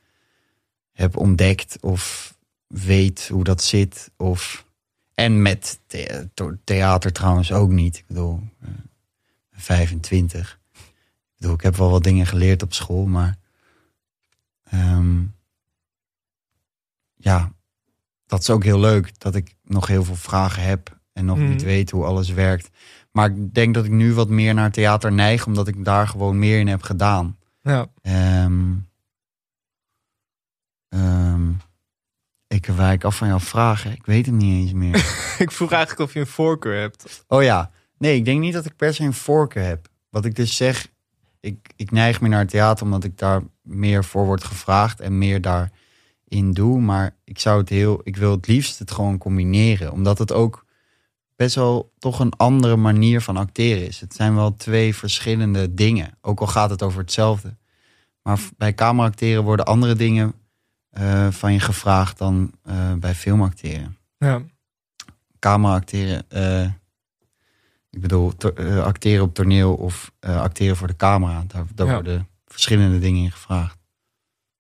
heb ontdekt of weet hoe dat zit. Of, en met theater trouwens ook niet. Ik bedoel, eh, 25. Ik bedoel, ik heb wel wat dingen geleerd op school, maar ehm, ja, dat is ook heel leuk dat ik nog heel veel vragen heb en nog niet weet hoe alles werkt. Maar ik denk dat ik nu wat meer naar theater neig, omdat ik daar gewoon meer in heb gedaan. Ja. Ehm, ehm, ik wijk af van jouw vragen. Ik weet het niet eens meer. Ik vroeg eigenlijk of je een voorkeur hebt. Oh ja, nee, ik denk niet dat ik per se een voorkeur heb. Wat ik dus zeg, ik, ik neig meer naar het theater omdat ik daar meer voor word gevraagd en meer daarin doe. Maar ik zou het heel, ik wil het liefst het gewoon combineren, omdat het ook best wel toch een andere manier van acteren is. Het zijn wel twee verschillende dingen, ook al gaat het over hetzelfde. Maar bij cameracteren worden andere dingen eh, van je gevraagd dan eh, bij filmacteren Ja. camera-acteren. eh, ik bedoel, acteren op toneel of acteren voor de camera. Daar, daar Ja. worden verschillende dingen in gevraagd.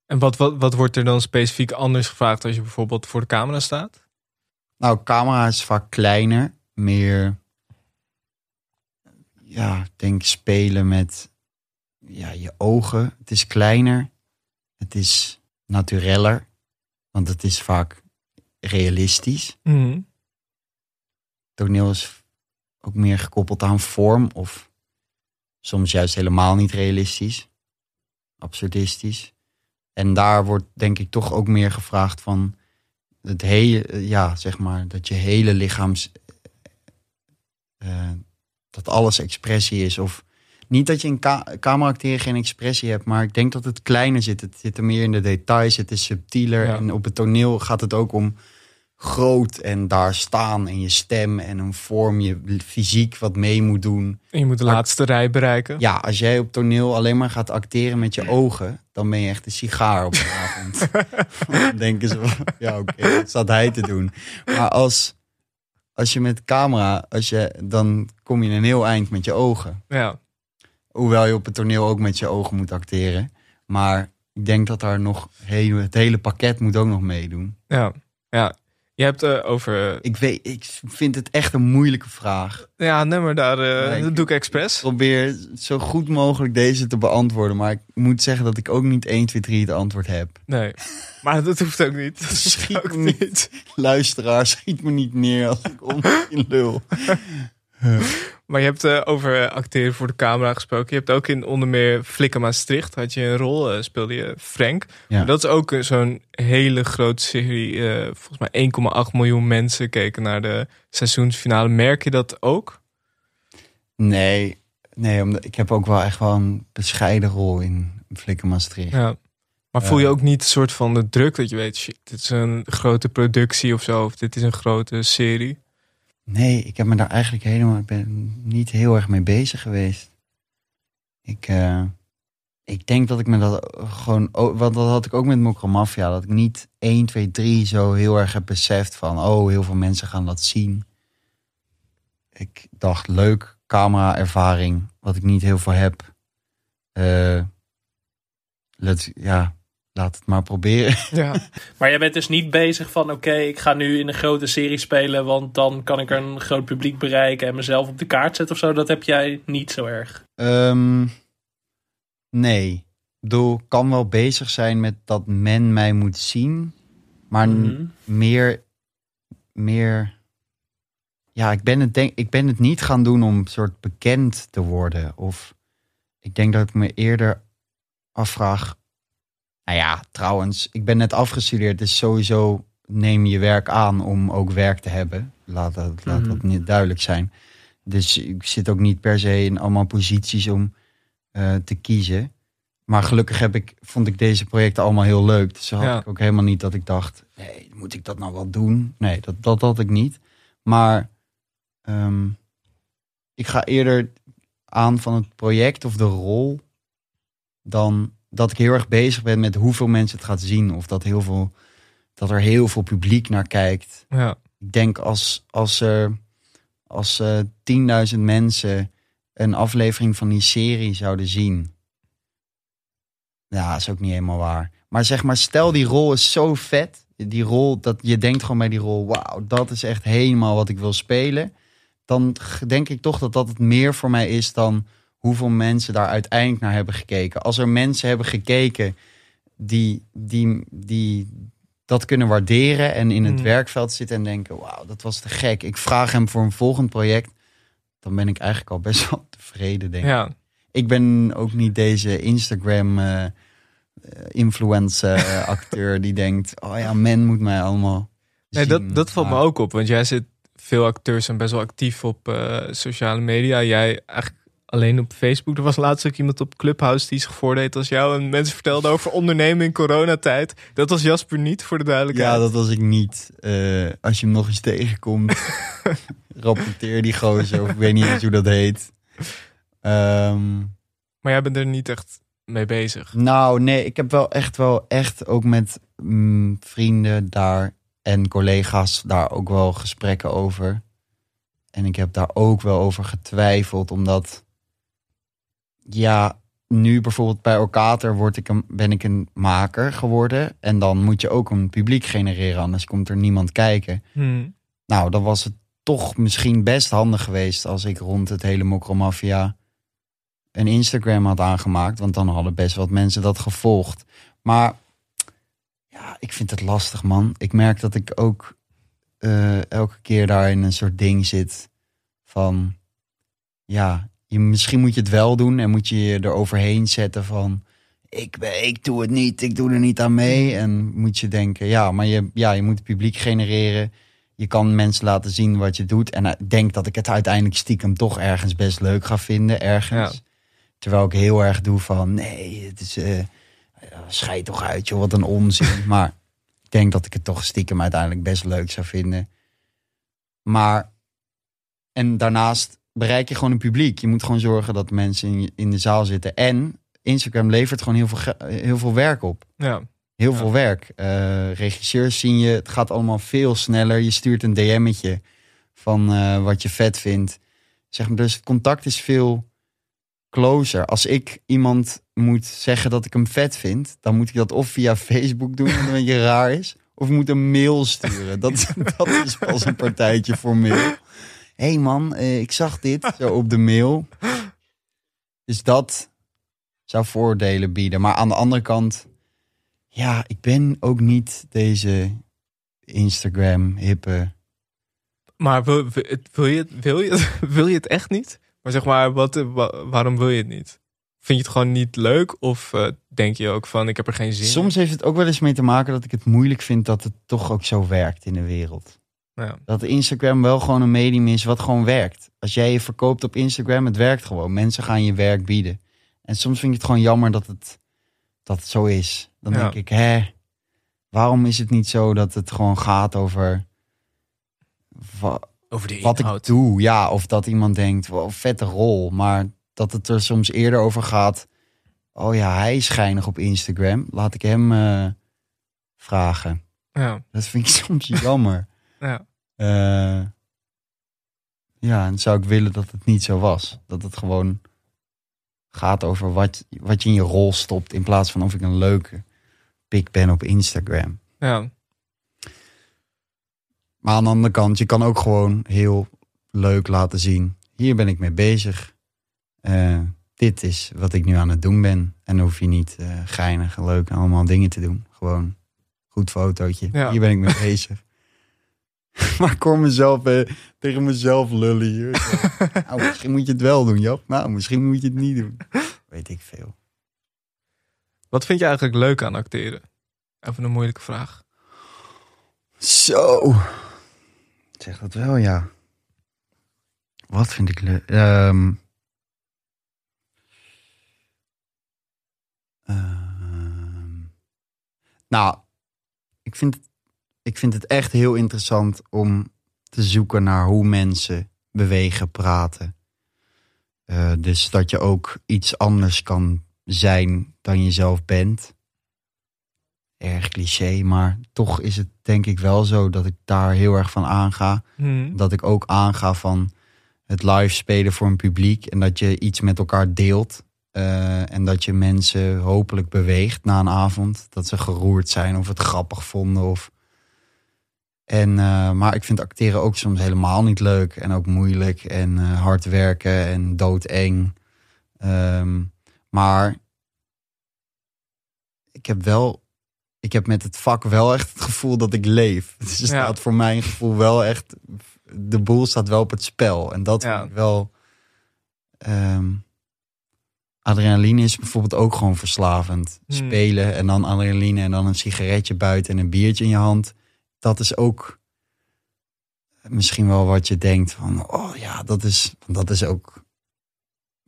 En wat, wat, wat wordt er dan specifiek anders gevraagd als je bijvoorbeeld voor de camera staat? Nou, camera is vaak kleiner. Meer, ja, denk spelen met ja, je ogen. Het is kleiner. Het is natureller. Want het is vaak realistisch. Mhm. toneel is ook meer gekoppeld aan vorm of soms juist helemaal niet realistisch, absurdistisch. En daar wordt denk ik toch ook meer gevraagd van het hele, ja, zeg maar, dat je hele lichaams, eh, dat alles expressie is. Of niet dat je in ka cameraacteren geen expressie hebt, maar ik denk dat het kleiner zit. Het zit er meer in de details, het is subtieler. Ja. En op het toneel gaat het ook om groot en daar staan en je stem en een vorm, je fysiek wat mee moet doen. En je moet de Maar- laatste rij bereiken. Ja, als jij op toneel alleen maar gaat acteren met je ogen, dan ben je echt een sigaar op een avond. dan denken ze, ja oké, wat staat hij te doen? Maar als, als je met camera, als je, dan kom je een heel eind met je ogen. Ja. Hoewel je op het toneel ook met je ogen moet acteren. Maar ik denk dat daar nog heel, het hele pakket moet ook nog meedoen. Ja. ja. Je hebt eh, over... eh, Ik, weet, ik vind het echt een moeilijke vraag. ja, nee, maar daar, Nee, ik- dat doe ik expres. Ik probeer zo goed mogelijk deze te beantwoorden. Maar ik moet zeggen dat ik ook niet 1, 2, 3 het antwoord heb. Nee. Maar dat hoeft ook niet. Dat Schiet ook me niet. Luisteraar, schiet me niet neer als ik om in lul. Maar je hebt eh, over eh, acteren voor de camera gesproken. Je hebt ook in onder meer Flikken Maastricht had je een rol, eh, speelde je Frank. Ja. Maar dat is ook zo'n hele grote serie. volgens mij 1,8 miljoen mensen keken naar de seizoensfinale. Merk je dat ook? Nee, nee omdat ik heb ook wel echt wel een bescheiden rol in Flikker Maastricht. Ja. Maar voel je ook niet een soort van de druk dat je weet, shit, dit is een grote productie of zo, of dit is een grote serie? Nee, ik heb me daar eigenlijk helemaal, ik ben niet heel erg mee bezig geweest. Ik, eh, ik denk dat ik me dat gewoon, want dat had ik ook met Mokro Mafia, dat ik niet 1, 2, 3 zo heel erg heb beseft van, oh, heel veel mensen gaan dat zien. Ik dacht, leuk, camera-ervaring, wat ik niet heel veel heb. Eh, let, ja, laat het maar proberen. Ja. Maar jij bent dus niet bezig van oké, ik ga nu in een grote serie spelen, want dan kan ik een groot publiek bereiken en mezelf op de kaart zetten of zo. Dat heb jij niet zo erg. Ehm, nee. Ik bedoel, ik kan wel bezig zijn met dat men mij moet zien. Maar Mhm. meer, meer... Ja, ik ben, het denk, ik ben het niet gaan doen om soort bekend te worden. Of ik denk dat ik me eerder afvraag... Nou ja, trouwens, ik ben net afgestudeerd. Dus sowieso neem je werk aan om ook werk te hebben. Laat dat, laat Mhm. dat niet duidelijk zijn. Dus ik zit ook niet per se in allemaal posities om eh, te kiezen. Maar gelukkig heb ik, vond ik deze projecten allemaal heel leuk. Dus had Ja. ik ook helemaal niet dat ik dacht, nee, moet ik dat nou wel doen? Nee, dat, dat had ik niet. Maar ehm, ik ga eerder aan van het project of de rol dan dat ik heel erg bezig ben met hoeveel mensen het gaat zien. Of dat, heel veel, dat er heel veel publiek naar kijkt ja. ik denk als, als er als eh 10.000 mensen een aflevering van die serie zouden zien. Ja, is ook niet helemaal waar. Maar zeg maar, stel die rol is zo vet. Die rol, dat je denkt gewoon bij die rol, wauw, dat is echt helemaal wat ik wil spelen. Dan denk ik toch dat dat het meer voor mij is dan hoeveel mensen daar uiteindelijk naar hebben gekeken. Als er mensen hebben gekeken die, die, die dat kunnen waarderen en in het Mm. werkveld zitten en denken: wauw, dat was te gek. Ik vraag hem voor een volgend project. Dan ben ik eigenlijk al best wel tevreden, denk ik. Ja, Ik ben ook niet deze Instagram eh, eh, influencer eh, acteur die denkt: oh ja, men moet mij allemaal. nee, dat, dat valt me ook op. Want jij zit, veel acteurs zijn best wel actief op sociale media. Jij eigenlijk alleen op Facebook. Er was laatst ook iemand op Clubhouse die zich voordeed als jou. En mensen vertelden over ondernemen in coronatijd. Dat was Jasper niet, voor de duidelijkheid. Ja, dat was ik niet. Eh, als je hem nog eens tegenkomt, rapporteer die gozer. Of ik weet niet eens hoe dat heet. Ehm, Maar jij bent er niet echt mee bezig. nou, nee, ik heb wel echt wel echt ook met mm, vrienden daar en collega's daar ook wel gesprekken over. En ik heb daar ook wel over getwijfeld, omdat ja, nu bijvoorbeeld bij Orkater word ik een, ben ik een maker geworden. En dan moet je ook een publiek genereren, anders komt er niemand kijken. Hmm. Nou, dan was het toch misschien best handig geweest als ik rond het hele Mokromafia een Instagram had aangemaakt. Want dan hadden best wat mensen dat gevolgd. Maar ja, ik vind het lastig, man. Ik merk dat ik ook eh, elke keer daar in een soort ding zit van... Ja, je, misschien moet je het wel doen en moet je je eroverheen zetten van... Ik, ben, ik doe het niet, ik doe er niet aan mee. En moet je denken, ja, maar je, ja, je moet het publiek genereren je kan mensen laten zien wat je doet. En ik denk dat ik het uiteindelijk stiekem toch ergens best leuk ga vinden. Ergens. Ja. Terwijl ik heel erg doe van nee, het is. eh scheid toch uit, joh, wat een onzin. maar ik denk dat ik het toch stiekem uiteindelijk best leuk zou vinden. Maar. En daarnaast bereik je gewoon een publiek. Je moet gewoon zorgen dat mensen in, je- in de zaal zitten. En Instagram levert gewoon heel veel, heel veel werk op. Ja. Heel Ja. veel werk. Eh, regisseurs zien je. Het gaat allemaal veel sneller. Je stuurt een DM'tje van eh, wat je vet vindt. Zeg maar, dus het contact is veel closer. Als ik iemand moet zeggen dat ik hem vet vind, dan moet ik dat of via Facebook doen, wat een beetje raar is. Of moet een mail sturen. Dat, dat is pas een partijtje voor mail. Hé hey man, eh, ik zag dit zo op de mail. Dus dat zou voordelen bieden. Maar aan de andere kant, ja, ik ben ook niet deze Instagram hippe. Maar wil, je, het- wil, je, wil je het echt niet? Maar zeg maar, wat, wa- waarom wil je het niet? Vind je het gewoon niet leuk? Of eh, denk je ook van, ik heb er geen zin in? Soms heeft het ook wel eens mee te maken dat ik het moeilijk vind dat het toch ook zo werkt in de wereld. Ja. Dat Instagram wel gewoon een medium is wat gewoon werkt. Als jij je verkoopt op Instagram, het werkt gewoon. Mensen gaan je werk bieden. En soms vind ik het gewoon jammer dat het, dat het zo is. Dan Ja. denk ik, hè, waarom is het niet zo dat het gewoon gaat over wa- Over de wat ik doe? Ja, of dat iemand denkt, wow, vette rol. Maar dat het er soms eerder over gaat. Oh ja, hij is schijnig op Instagram. Laat ik hem eh, vragen. Ja, Dat vind ik soms jammer. Ja. Eh, ja, en zou ik willen dat het niet zo was. Dat het gewoon gaat over wat, wat je in je rol stopt. In plaats van of ik een leuke pik ben op Instagram. ja. Maar aan de andere kant, je kan ook gewoon heel leuk laten zien. Hier ben ik mee bezig. Eh, dit is wat ik nu aan het doen ben. En dan hoef je niet eh, geinig en leuk en allemaal dingen te doen. Gewoon goed fotootje. Ja. Hier ben ik mee bezig. maar ik hoor mezelf eh, tegen mezelf lullen hier. nou, misschien moet je het wel doen, Jap. Nou, misschien moet je het niet doen. Weet ik veel. Wat vind je eigenlijk leuk aan acteren? Even een moeilijke vraag. Zo. Zeg dat wel, ja. Wat vind ik leuk? Ehm. Ehm. nou, ik vind, ik vind het echt heel interessant om te zoeken naar hoe mensen bewegen, praten. Eh, dus dat je ook iets anders kan zijn dan je zelf bent. Erg cliché, maar toch is het denk ik wel zo dat ik daar heel erg van aanga. Hmm. Dat ik ook aanga van het live spelen voor een publiek. En dat je iets met elkaar deelt. Eh, en dat je mensen hopelijk beweegt na een avond. Dat ze geroerd zijn of het grappig vonden. Of... En, eh, maar ik vind acteren ook soms helemaal niet leuk. En ook moeilijk. En eh, hard werken en doodeng. Ehm, maar ik heb wel, ik heb met het vak wel echt het gevoel dat ik leef. Dus er staat voor mijn gevoel wel echt, de boel staat wel op het spel. En dat Ja. vind ik wel, ehm, adrenaline is bijvoorbeeld ook gewoon verslavend. Hmm. Spelen en dan adrenaline en dan een sigaretje buiten en een biertje in je hand. Dat is ook misschien wel wat je denkt van, oh ja, dat is, dat is ook,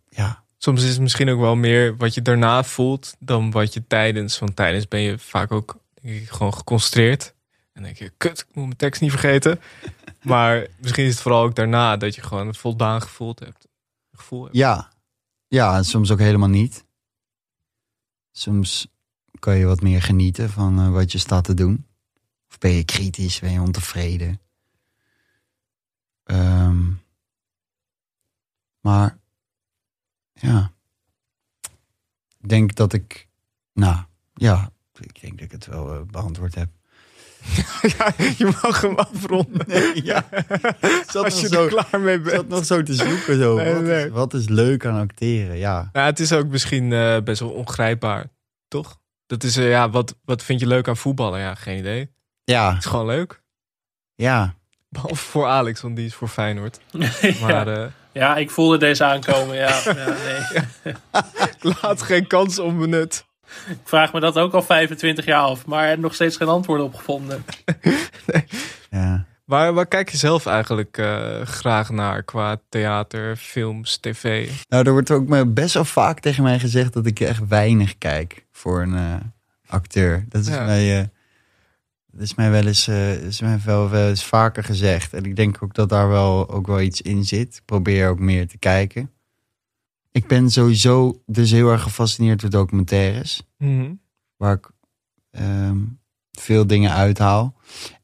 ja, Soms is het misschien ook wel meer wat je daarna voelt dan wat je tijdens. Want tijdens ben je vaak ook denk ik, gewoon geconcentreerd. En dan denk je, kut, ik moet mijn tekst niet vergeten. maar misschien is het vooral ook daarna dat je gewoon het voldaan gevoeld hebt. Gevoel hebt. Ja, ja, en soms ook helemaal niet. Soms kan je wat meer genieten van eh, wat je staat te doen. Of ben je kritisch, ben je ontevreden. Ehm, maar ja, ik denk dat ik, nou ja, ik denk dat ik het wel eh, beantwoord heb. ja, je mag hem afronden. ja, Als je zo- er klaar mee Ik zat bent. nog zo te zoeken. Zo. Nee, wat, nee. Is, wat is leuk aan acteren? Ja. Ja, het is ook misschien eh, best wel ongrijpbaar, toch? Dat is, eh, ja, wat, wat vind je leuk aan voetballen? Ja, geen idee. Het Ja, is gewoon leuk. ja. Behalve voor Alex, want die is voor Feyenoord. ja. Maar eh, ja, ik voelde deze aankomen. Ja, ja, nee. laat geen kans onbenut. Ik vraag me dat ook al 25 jaar af, maar nog steeds geen antwoord op gevonden. ja. Waar, waar kijk je zelf eigenlijk eh, graag naar qua theater, films, tv? Nou, er wordt ook me best wel vaak tegen mij gezegd dat ik echt weinig kijk voor een eh, acteur. Dat is, Ja. mij, eh, dat is mij wel eens, eh, is mij wel, wel eens vaker gezegd. En ik denk ook dat daar wel, ook wel iets in zit. Ik probeer ook meer te kijken. Ik ben sowieso dus heel erg gefascineerd door documentaires. Mhm. waar ik ehm, veel dingen uithaal.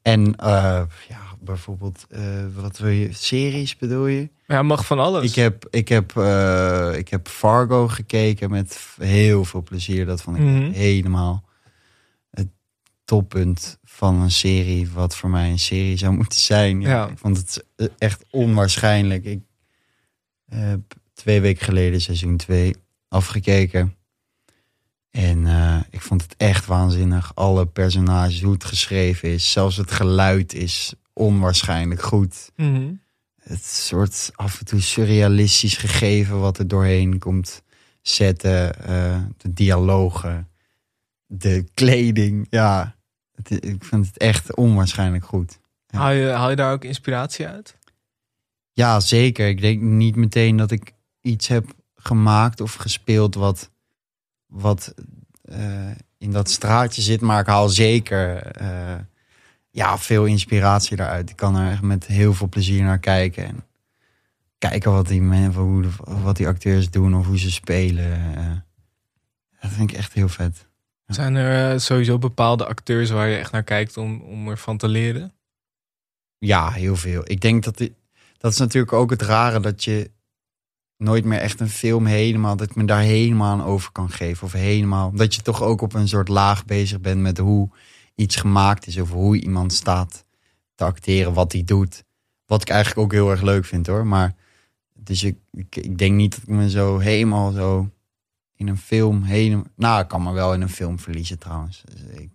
En eh, ja, bijvoorbeeld, eh, wat wil je, series bedoel je? Ja, mag van alles. Ik heb, ik, heb, ik heb Fargo gekeken met heel veel plezier. Dat vond ik Mhm. helemaal toppunt van een serie, wat voor mij een serie zou moeten zijn. Ja, Ja. Ik vond het echt onwaarschijnlijk. Ik heb twee weken geleden seizoen 2 afgekeken. En eh, ik vond het echt waanzinnig. Alle personages, hoe het geschreven is. Zelfs het geluid is onwaarschijnlijk goed. Mhm. Het soort af en toe surrealistisch gegeven wat er doorheen komt zetten. eh, de dialogen, de kleding. Ja, het, ik vind het echt onwaarschijnlijk goed. Ja. Haal, je, haal je daar ook inspiratie uit? Ja, zeker. Ik denk niet meteen dat ik iets heb gemaakt of gespeeld wat, wat eh, in dat straatje zit. Maar ik haal zeker eh, ja, veel inspiratie daaruit. Ik kan er echt met heel veel plezier naar kijken. En kijken wat die, men- hoe de- wat die acteurs doen of hoe ze spelen. eh. dat vind ik echt heel vet. Zijn er eh, sowieso bepaalde acteurs waar je echt naar kijkt om, om ervan te leren? Ja, heel veel. Ik denk dat dat is natuurlijk ook het rare dat je nooit meer echt een film helemaal, dat ik me daar helemaal aan over kan geven. Of helemaal, dat je toch ook op een soort laag bezig bent met hoe iets gemaakt is. Of hoe iemand staat te acteren, wat hij doet. Wat ik eigenlijk ook heel erg leuk vind hoor. Maar dus ik, ik, ik denk niet dat ik me zo helemaal zo in een film helemaal... Nou, ik kan me wel in een film verliezen trouwens. Dus ik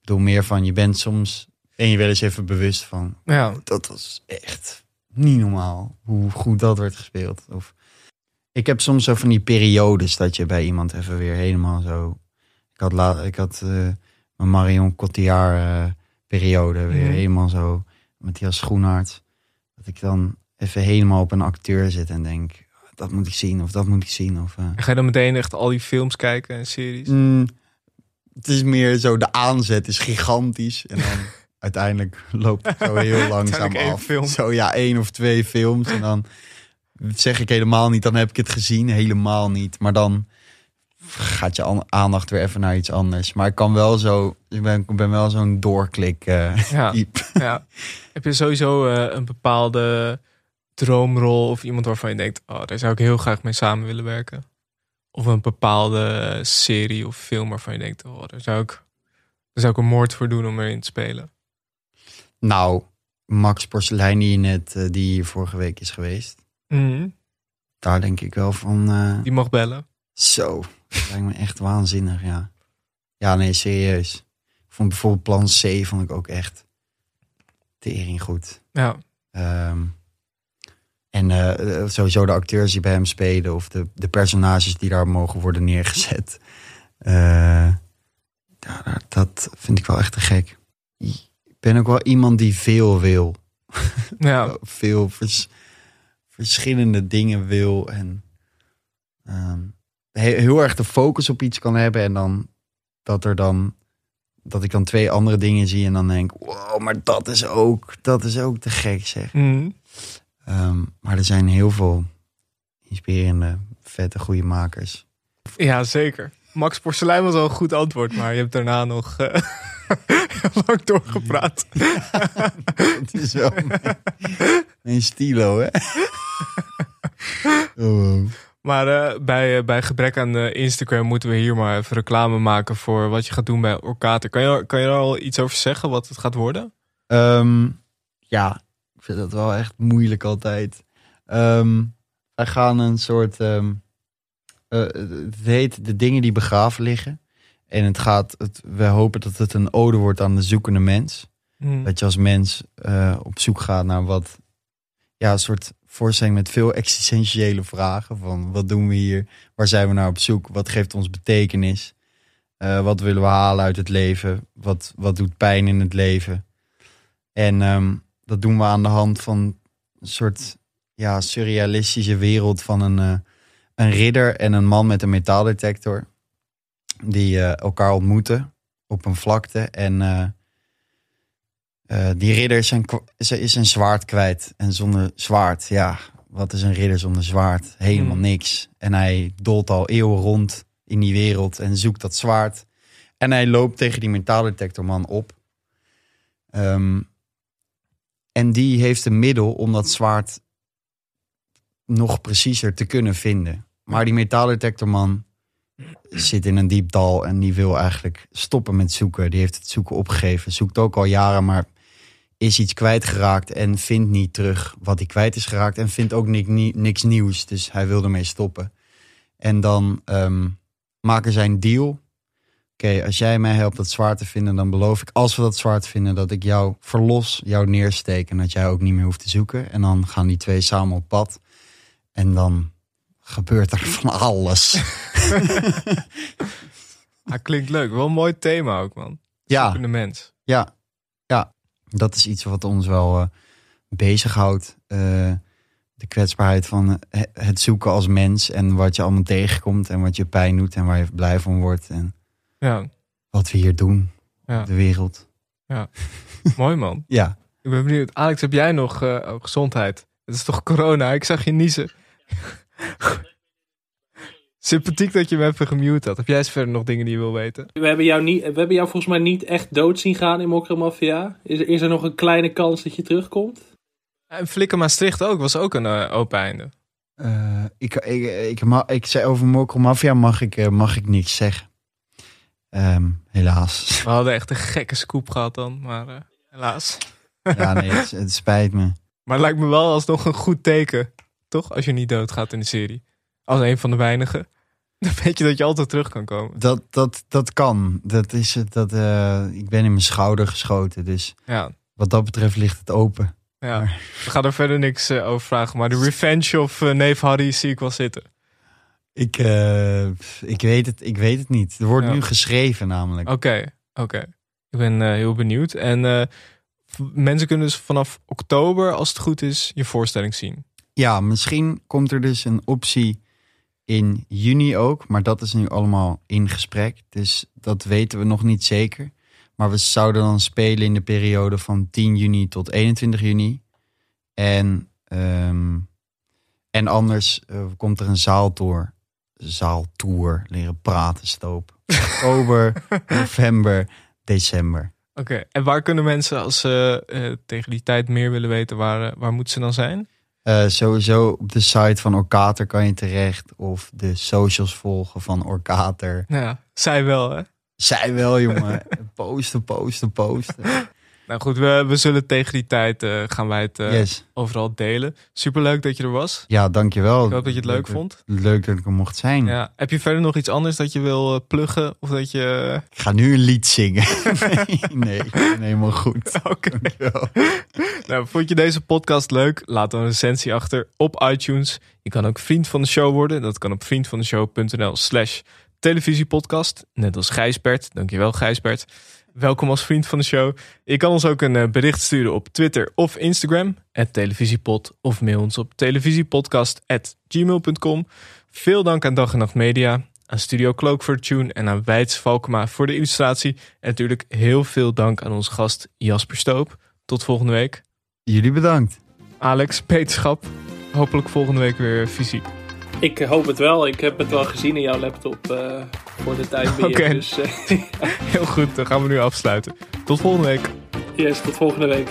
bedoel meer van, je bent soms... En je wel eens even bewust van, Ja, dat was echt niet normaal hoe goed dat werd gespeeld. Of, ik heb soms zo van die periodes dat je bij iemand even weer helemaal zo. Ik had, la, ik had eh, mijn Marion Cotillard eh, periode weer Mhm. helemaal zo. Matthias Schoenaerts. Dat ik dan even helemaal op een acteur zit en denk. Dat moet ik zien of dat moet ik zien. Of, eh. ga je dan meteen echt al die films kijken en series? Mm, het is meer zo, de aanzet is gigantisch. En dan uiteindelijk loopt het zo heel langzaam af. film. Zo ja, één of twee films. En dan zeg ik helemaal niet, dan heb ik het gezien. Helemaal niet. Maar dan gaat je an- aandacht weer even naar iets anders. Maar ik kan wel zo, ik ben, ben wel zo'n doorklik eh. Ja. Heb je sowieso eh, een bepaalde droomrol of iemand waarvan je denkt, oh, daar zou ik heel graag mee samen willen werken? Of een bepaalde serie of film waarvan je denkt, oh, daar zou ik, daar zou ik een moord voor doen om erin te spelen. Nou, Max Porcelein die, je net, eh, die hier vorige week is geweest. Mhm. Daar denk ik wel van... eh, Die mag bellen. Zo, dat lijkt me echt waanzinnig, ja. Ja, nee, serieus. Ik vond bijvoorbeeld plan C vond ik ook echt tering goed. Ja. Ehm, en eh, sowieso de acteurs die bij hem spelen of de, de personages die daar mogen worden neergezet. Eh, ja, dat- dat vind ik wel echt te gek. Ik ben ook wel iemand die veel wil. Ja. Veel vers- verschillende dingen wil. En ehm, he- heel erg de focus op iets kan hebben. En dan dat er dan dat ik dan twee andere dingen zie en dan denk, wow, maar dat is ook, dat is ook te gek zeg. Mhm. Ehm, maar er zijn heel veel inspirerende, vette, goede makers. Ja, zeker. Max Porselein was al een goed antwoord, maar je hebt daarna nog heel lang doorgepraat. Het is wel mijn, mijn stilo, hè? Oh. Maar eh, bij, eh, bij gebrek aan Instagram moeten we hier maar even reclame maken voor wat je gaat doen bij Orkater. Kan je, kan je er al iets over zeggen wat het gaat worden? Ehm, ja, vind dat wel echt moeilijk altijd. Ehm, wij gaan een soort. ehm, eh, het heet De Dingen die begraven liggen. En het gaat. Het, we hopen dat het een ode wordt aan de zoekende mens. Hm. Dat je als mens eh, op zoek gaat naar wat. Ja, een soort voorstelling met veel existentiële vragen. Van wat doen we hier? Waar zijn we naar op zoek? Wat geeft ons betekenis? Eh, wat willen we halen uit het leven? Wat, wat doet pijn in het leven? En ehm, dat doen we aan de hand van een soort ja, surrealistische wereld van een, eh, een ridder en een man met een metaaldetector. Die eh, elkaar ontmoeten op een vlakte. En eh, die ridder is zijn, kwa- is, zijn zwaard kwijt. En zonder zwaard, ja, wat is een ridder zonder zwaard? Helemaal Hmm. niks. En hij dolt al eeuwen rond in die wereld en zoekt dat zwaard. En hij loopt tegen die metaaldetectorman op. Ehm, en die heeft een middel om dat zwaard nog preciezer te kunnen vinden. Maar die metaaldetectorman zit in een diep dal en die wil eigenlijk stoppen met zoeken. Die heeft het zoeken opgegeven. Zoekt ook al jaren, maar is iets kwijtgeraakt en vindt niet terug wat hij kwijt is geraakt. En vindt ook ni- ni- niks nieuws. Dus hij wil ermee stoppen. En dan ehm, maken zij een deal. Oké, als jij mij helpt dat zwaard te vinden, dan beloof ik, als we dat zwaard vinden, dat ik jou verlos, jou neersteek en dat jij ook niet meer hoeft te zoeken. En dan gaan die twee samen op pad. En dan gebeurt er van alles. Ah, klinkt leuk. Wel een mooi thema ook, man. Ja, Zoekende mens. ja, ja. Dat is iets wat ons wel eh bezighoudt. Eh, de kwetsbaarheid van eh, het zoeken als mens en wat je allemaal tegenkomt en wat je pijn doet en waar je blij van wordt en Ja, wat we hier doen Ja. op de wereld. mooi man. Ja, Ik ben benieuwd. Alex, heb jij nog eh, oh, gezondheid? Het is toch corona? Ik zag je niezen. Sympathiek dat je me even gemute had. Heb jij eens verder nog dingen die je wil weten? We hebben, jou niet, we hebben jou volgens mij niet echt dood zien gaan in Mokromafia. Is, is er nog een kleine kans dat je terugkomt? En Flikker Maastricht ook. Was ook een eh, open einde. Eh, ik, ik, ik, ik zei over Mokro Mafia mag ik, mag ik niks zeggen. Ehm, helaas. We hadden echt een gekke scoop gehad dan. Maar eh, helaas. ja, nee, het, het spijt me. Maar het lijkt me wel alsnog een goed teken. Toch? Als je niet doodgaat in de serie. Als een van de weinigen. Dan weet je dat je altijd terug kan komen. Dat, dat, dat kan. Dat is het. Dat, eh, ik ben in mijn schouder geschoten. Dus Ja, wat dat betreft ligt het open. ja. We gaan er verder niks eh, over vragen. Maar de revenge of neef Harry zie ik wel zitten. Ik, eh, ik, weet het, ik weet het niet. Er wordt Ja. nu geschreven namelijk. Oké, oké. Ik ben eh, heel benieuwd. En eh, mensen kunnen dus vanaf oktober, als het goed is, je voorstelling zien. Ja, misschien komt er dus een optie in juni ook. Maar dat is nu allemaal in gesprek. Dus dat weten we nog niet zeker. Maar we zouden dan spelen in de periode van 10 juni tot 21 juni. En, ehm, en anders komt er een zaaltour. Zaaltour, leren praten, stoop. Oktober, november, december. Oké, en waar kunnen mensen, als ze eh, tegen die tijd meer willen weten, waar, eh, waar moeten ze dan zijn? Eh, sowieso op de site van Orkater kan je terecht. Of de socials volgen van Orkater. Nou ja, zij wel, hè? Zij wel, jongen. posten, posten, posten. Nou goed, we, we zullen tegen die tijd eh, gaan wij het eh, Yes. overal delen. Superleuk dat je er was. Ja, dankjewel. Ik hoop dat je het leuk vond. Leuk dat ik er mocht zijn. Ja. Heb je verder nog iets anders dat je wil eh, pluggen? Of dat je... Ik ga nu een lied zingen. nee, nee, ik ben helemaal goed. Oké. Nou, vond je deze podcast leuk? Laat dan een recensie achter op iTunes. Je kan ook vriend van de show worden. Dat kan op vriendvandeshow.nl slash televisiepodcast. Net als Gijsbert. Dankjewel Gijsbert. Welkom als vriend van de show. Je kan ons ook een eh, bericht sturen op Twitter of Instagram. televisiepod. Of mail ons op televisiepodcast.gmail.com. Veel dank aan Dag en Nacht Media. Aan Studio Cloak voor tune. En aan Wijts Valkema voor de illustratie. En natuurlijk heel veel dank aan onze gast Jasper Stoop. Tot volgende week. Jullie bedankt. Alex, Peterschap. Hopelijk volgende week weer fysiek. Ik hoop het wel. Ik heb het wel gezien in jouw laptop eh, voor de tijd weer. Oké. Dus eh, Heel goed, dan gaan we nu afsluiten. Tot volgende week. yes, tot volgende week.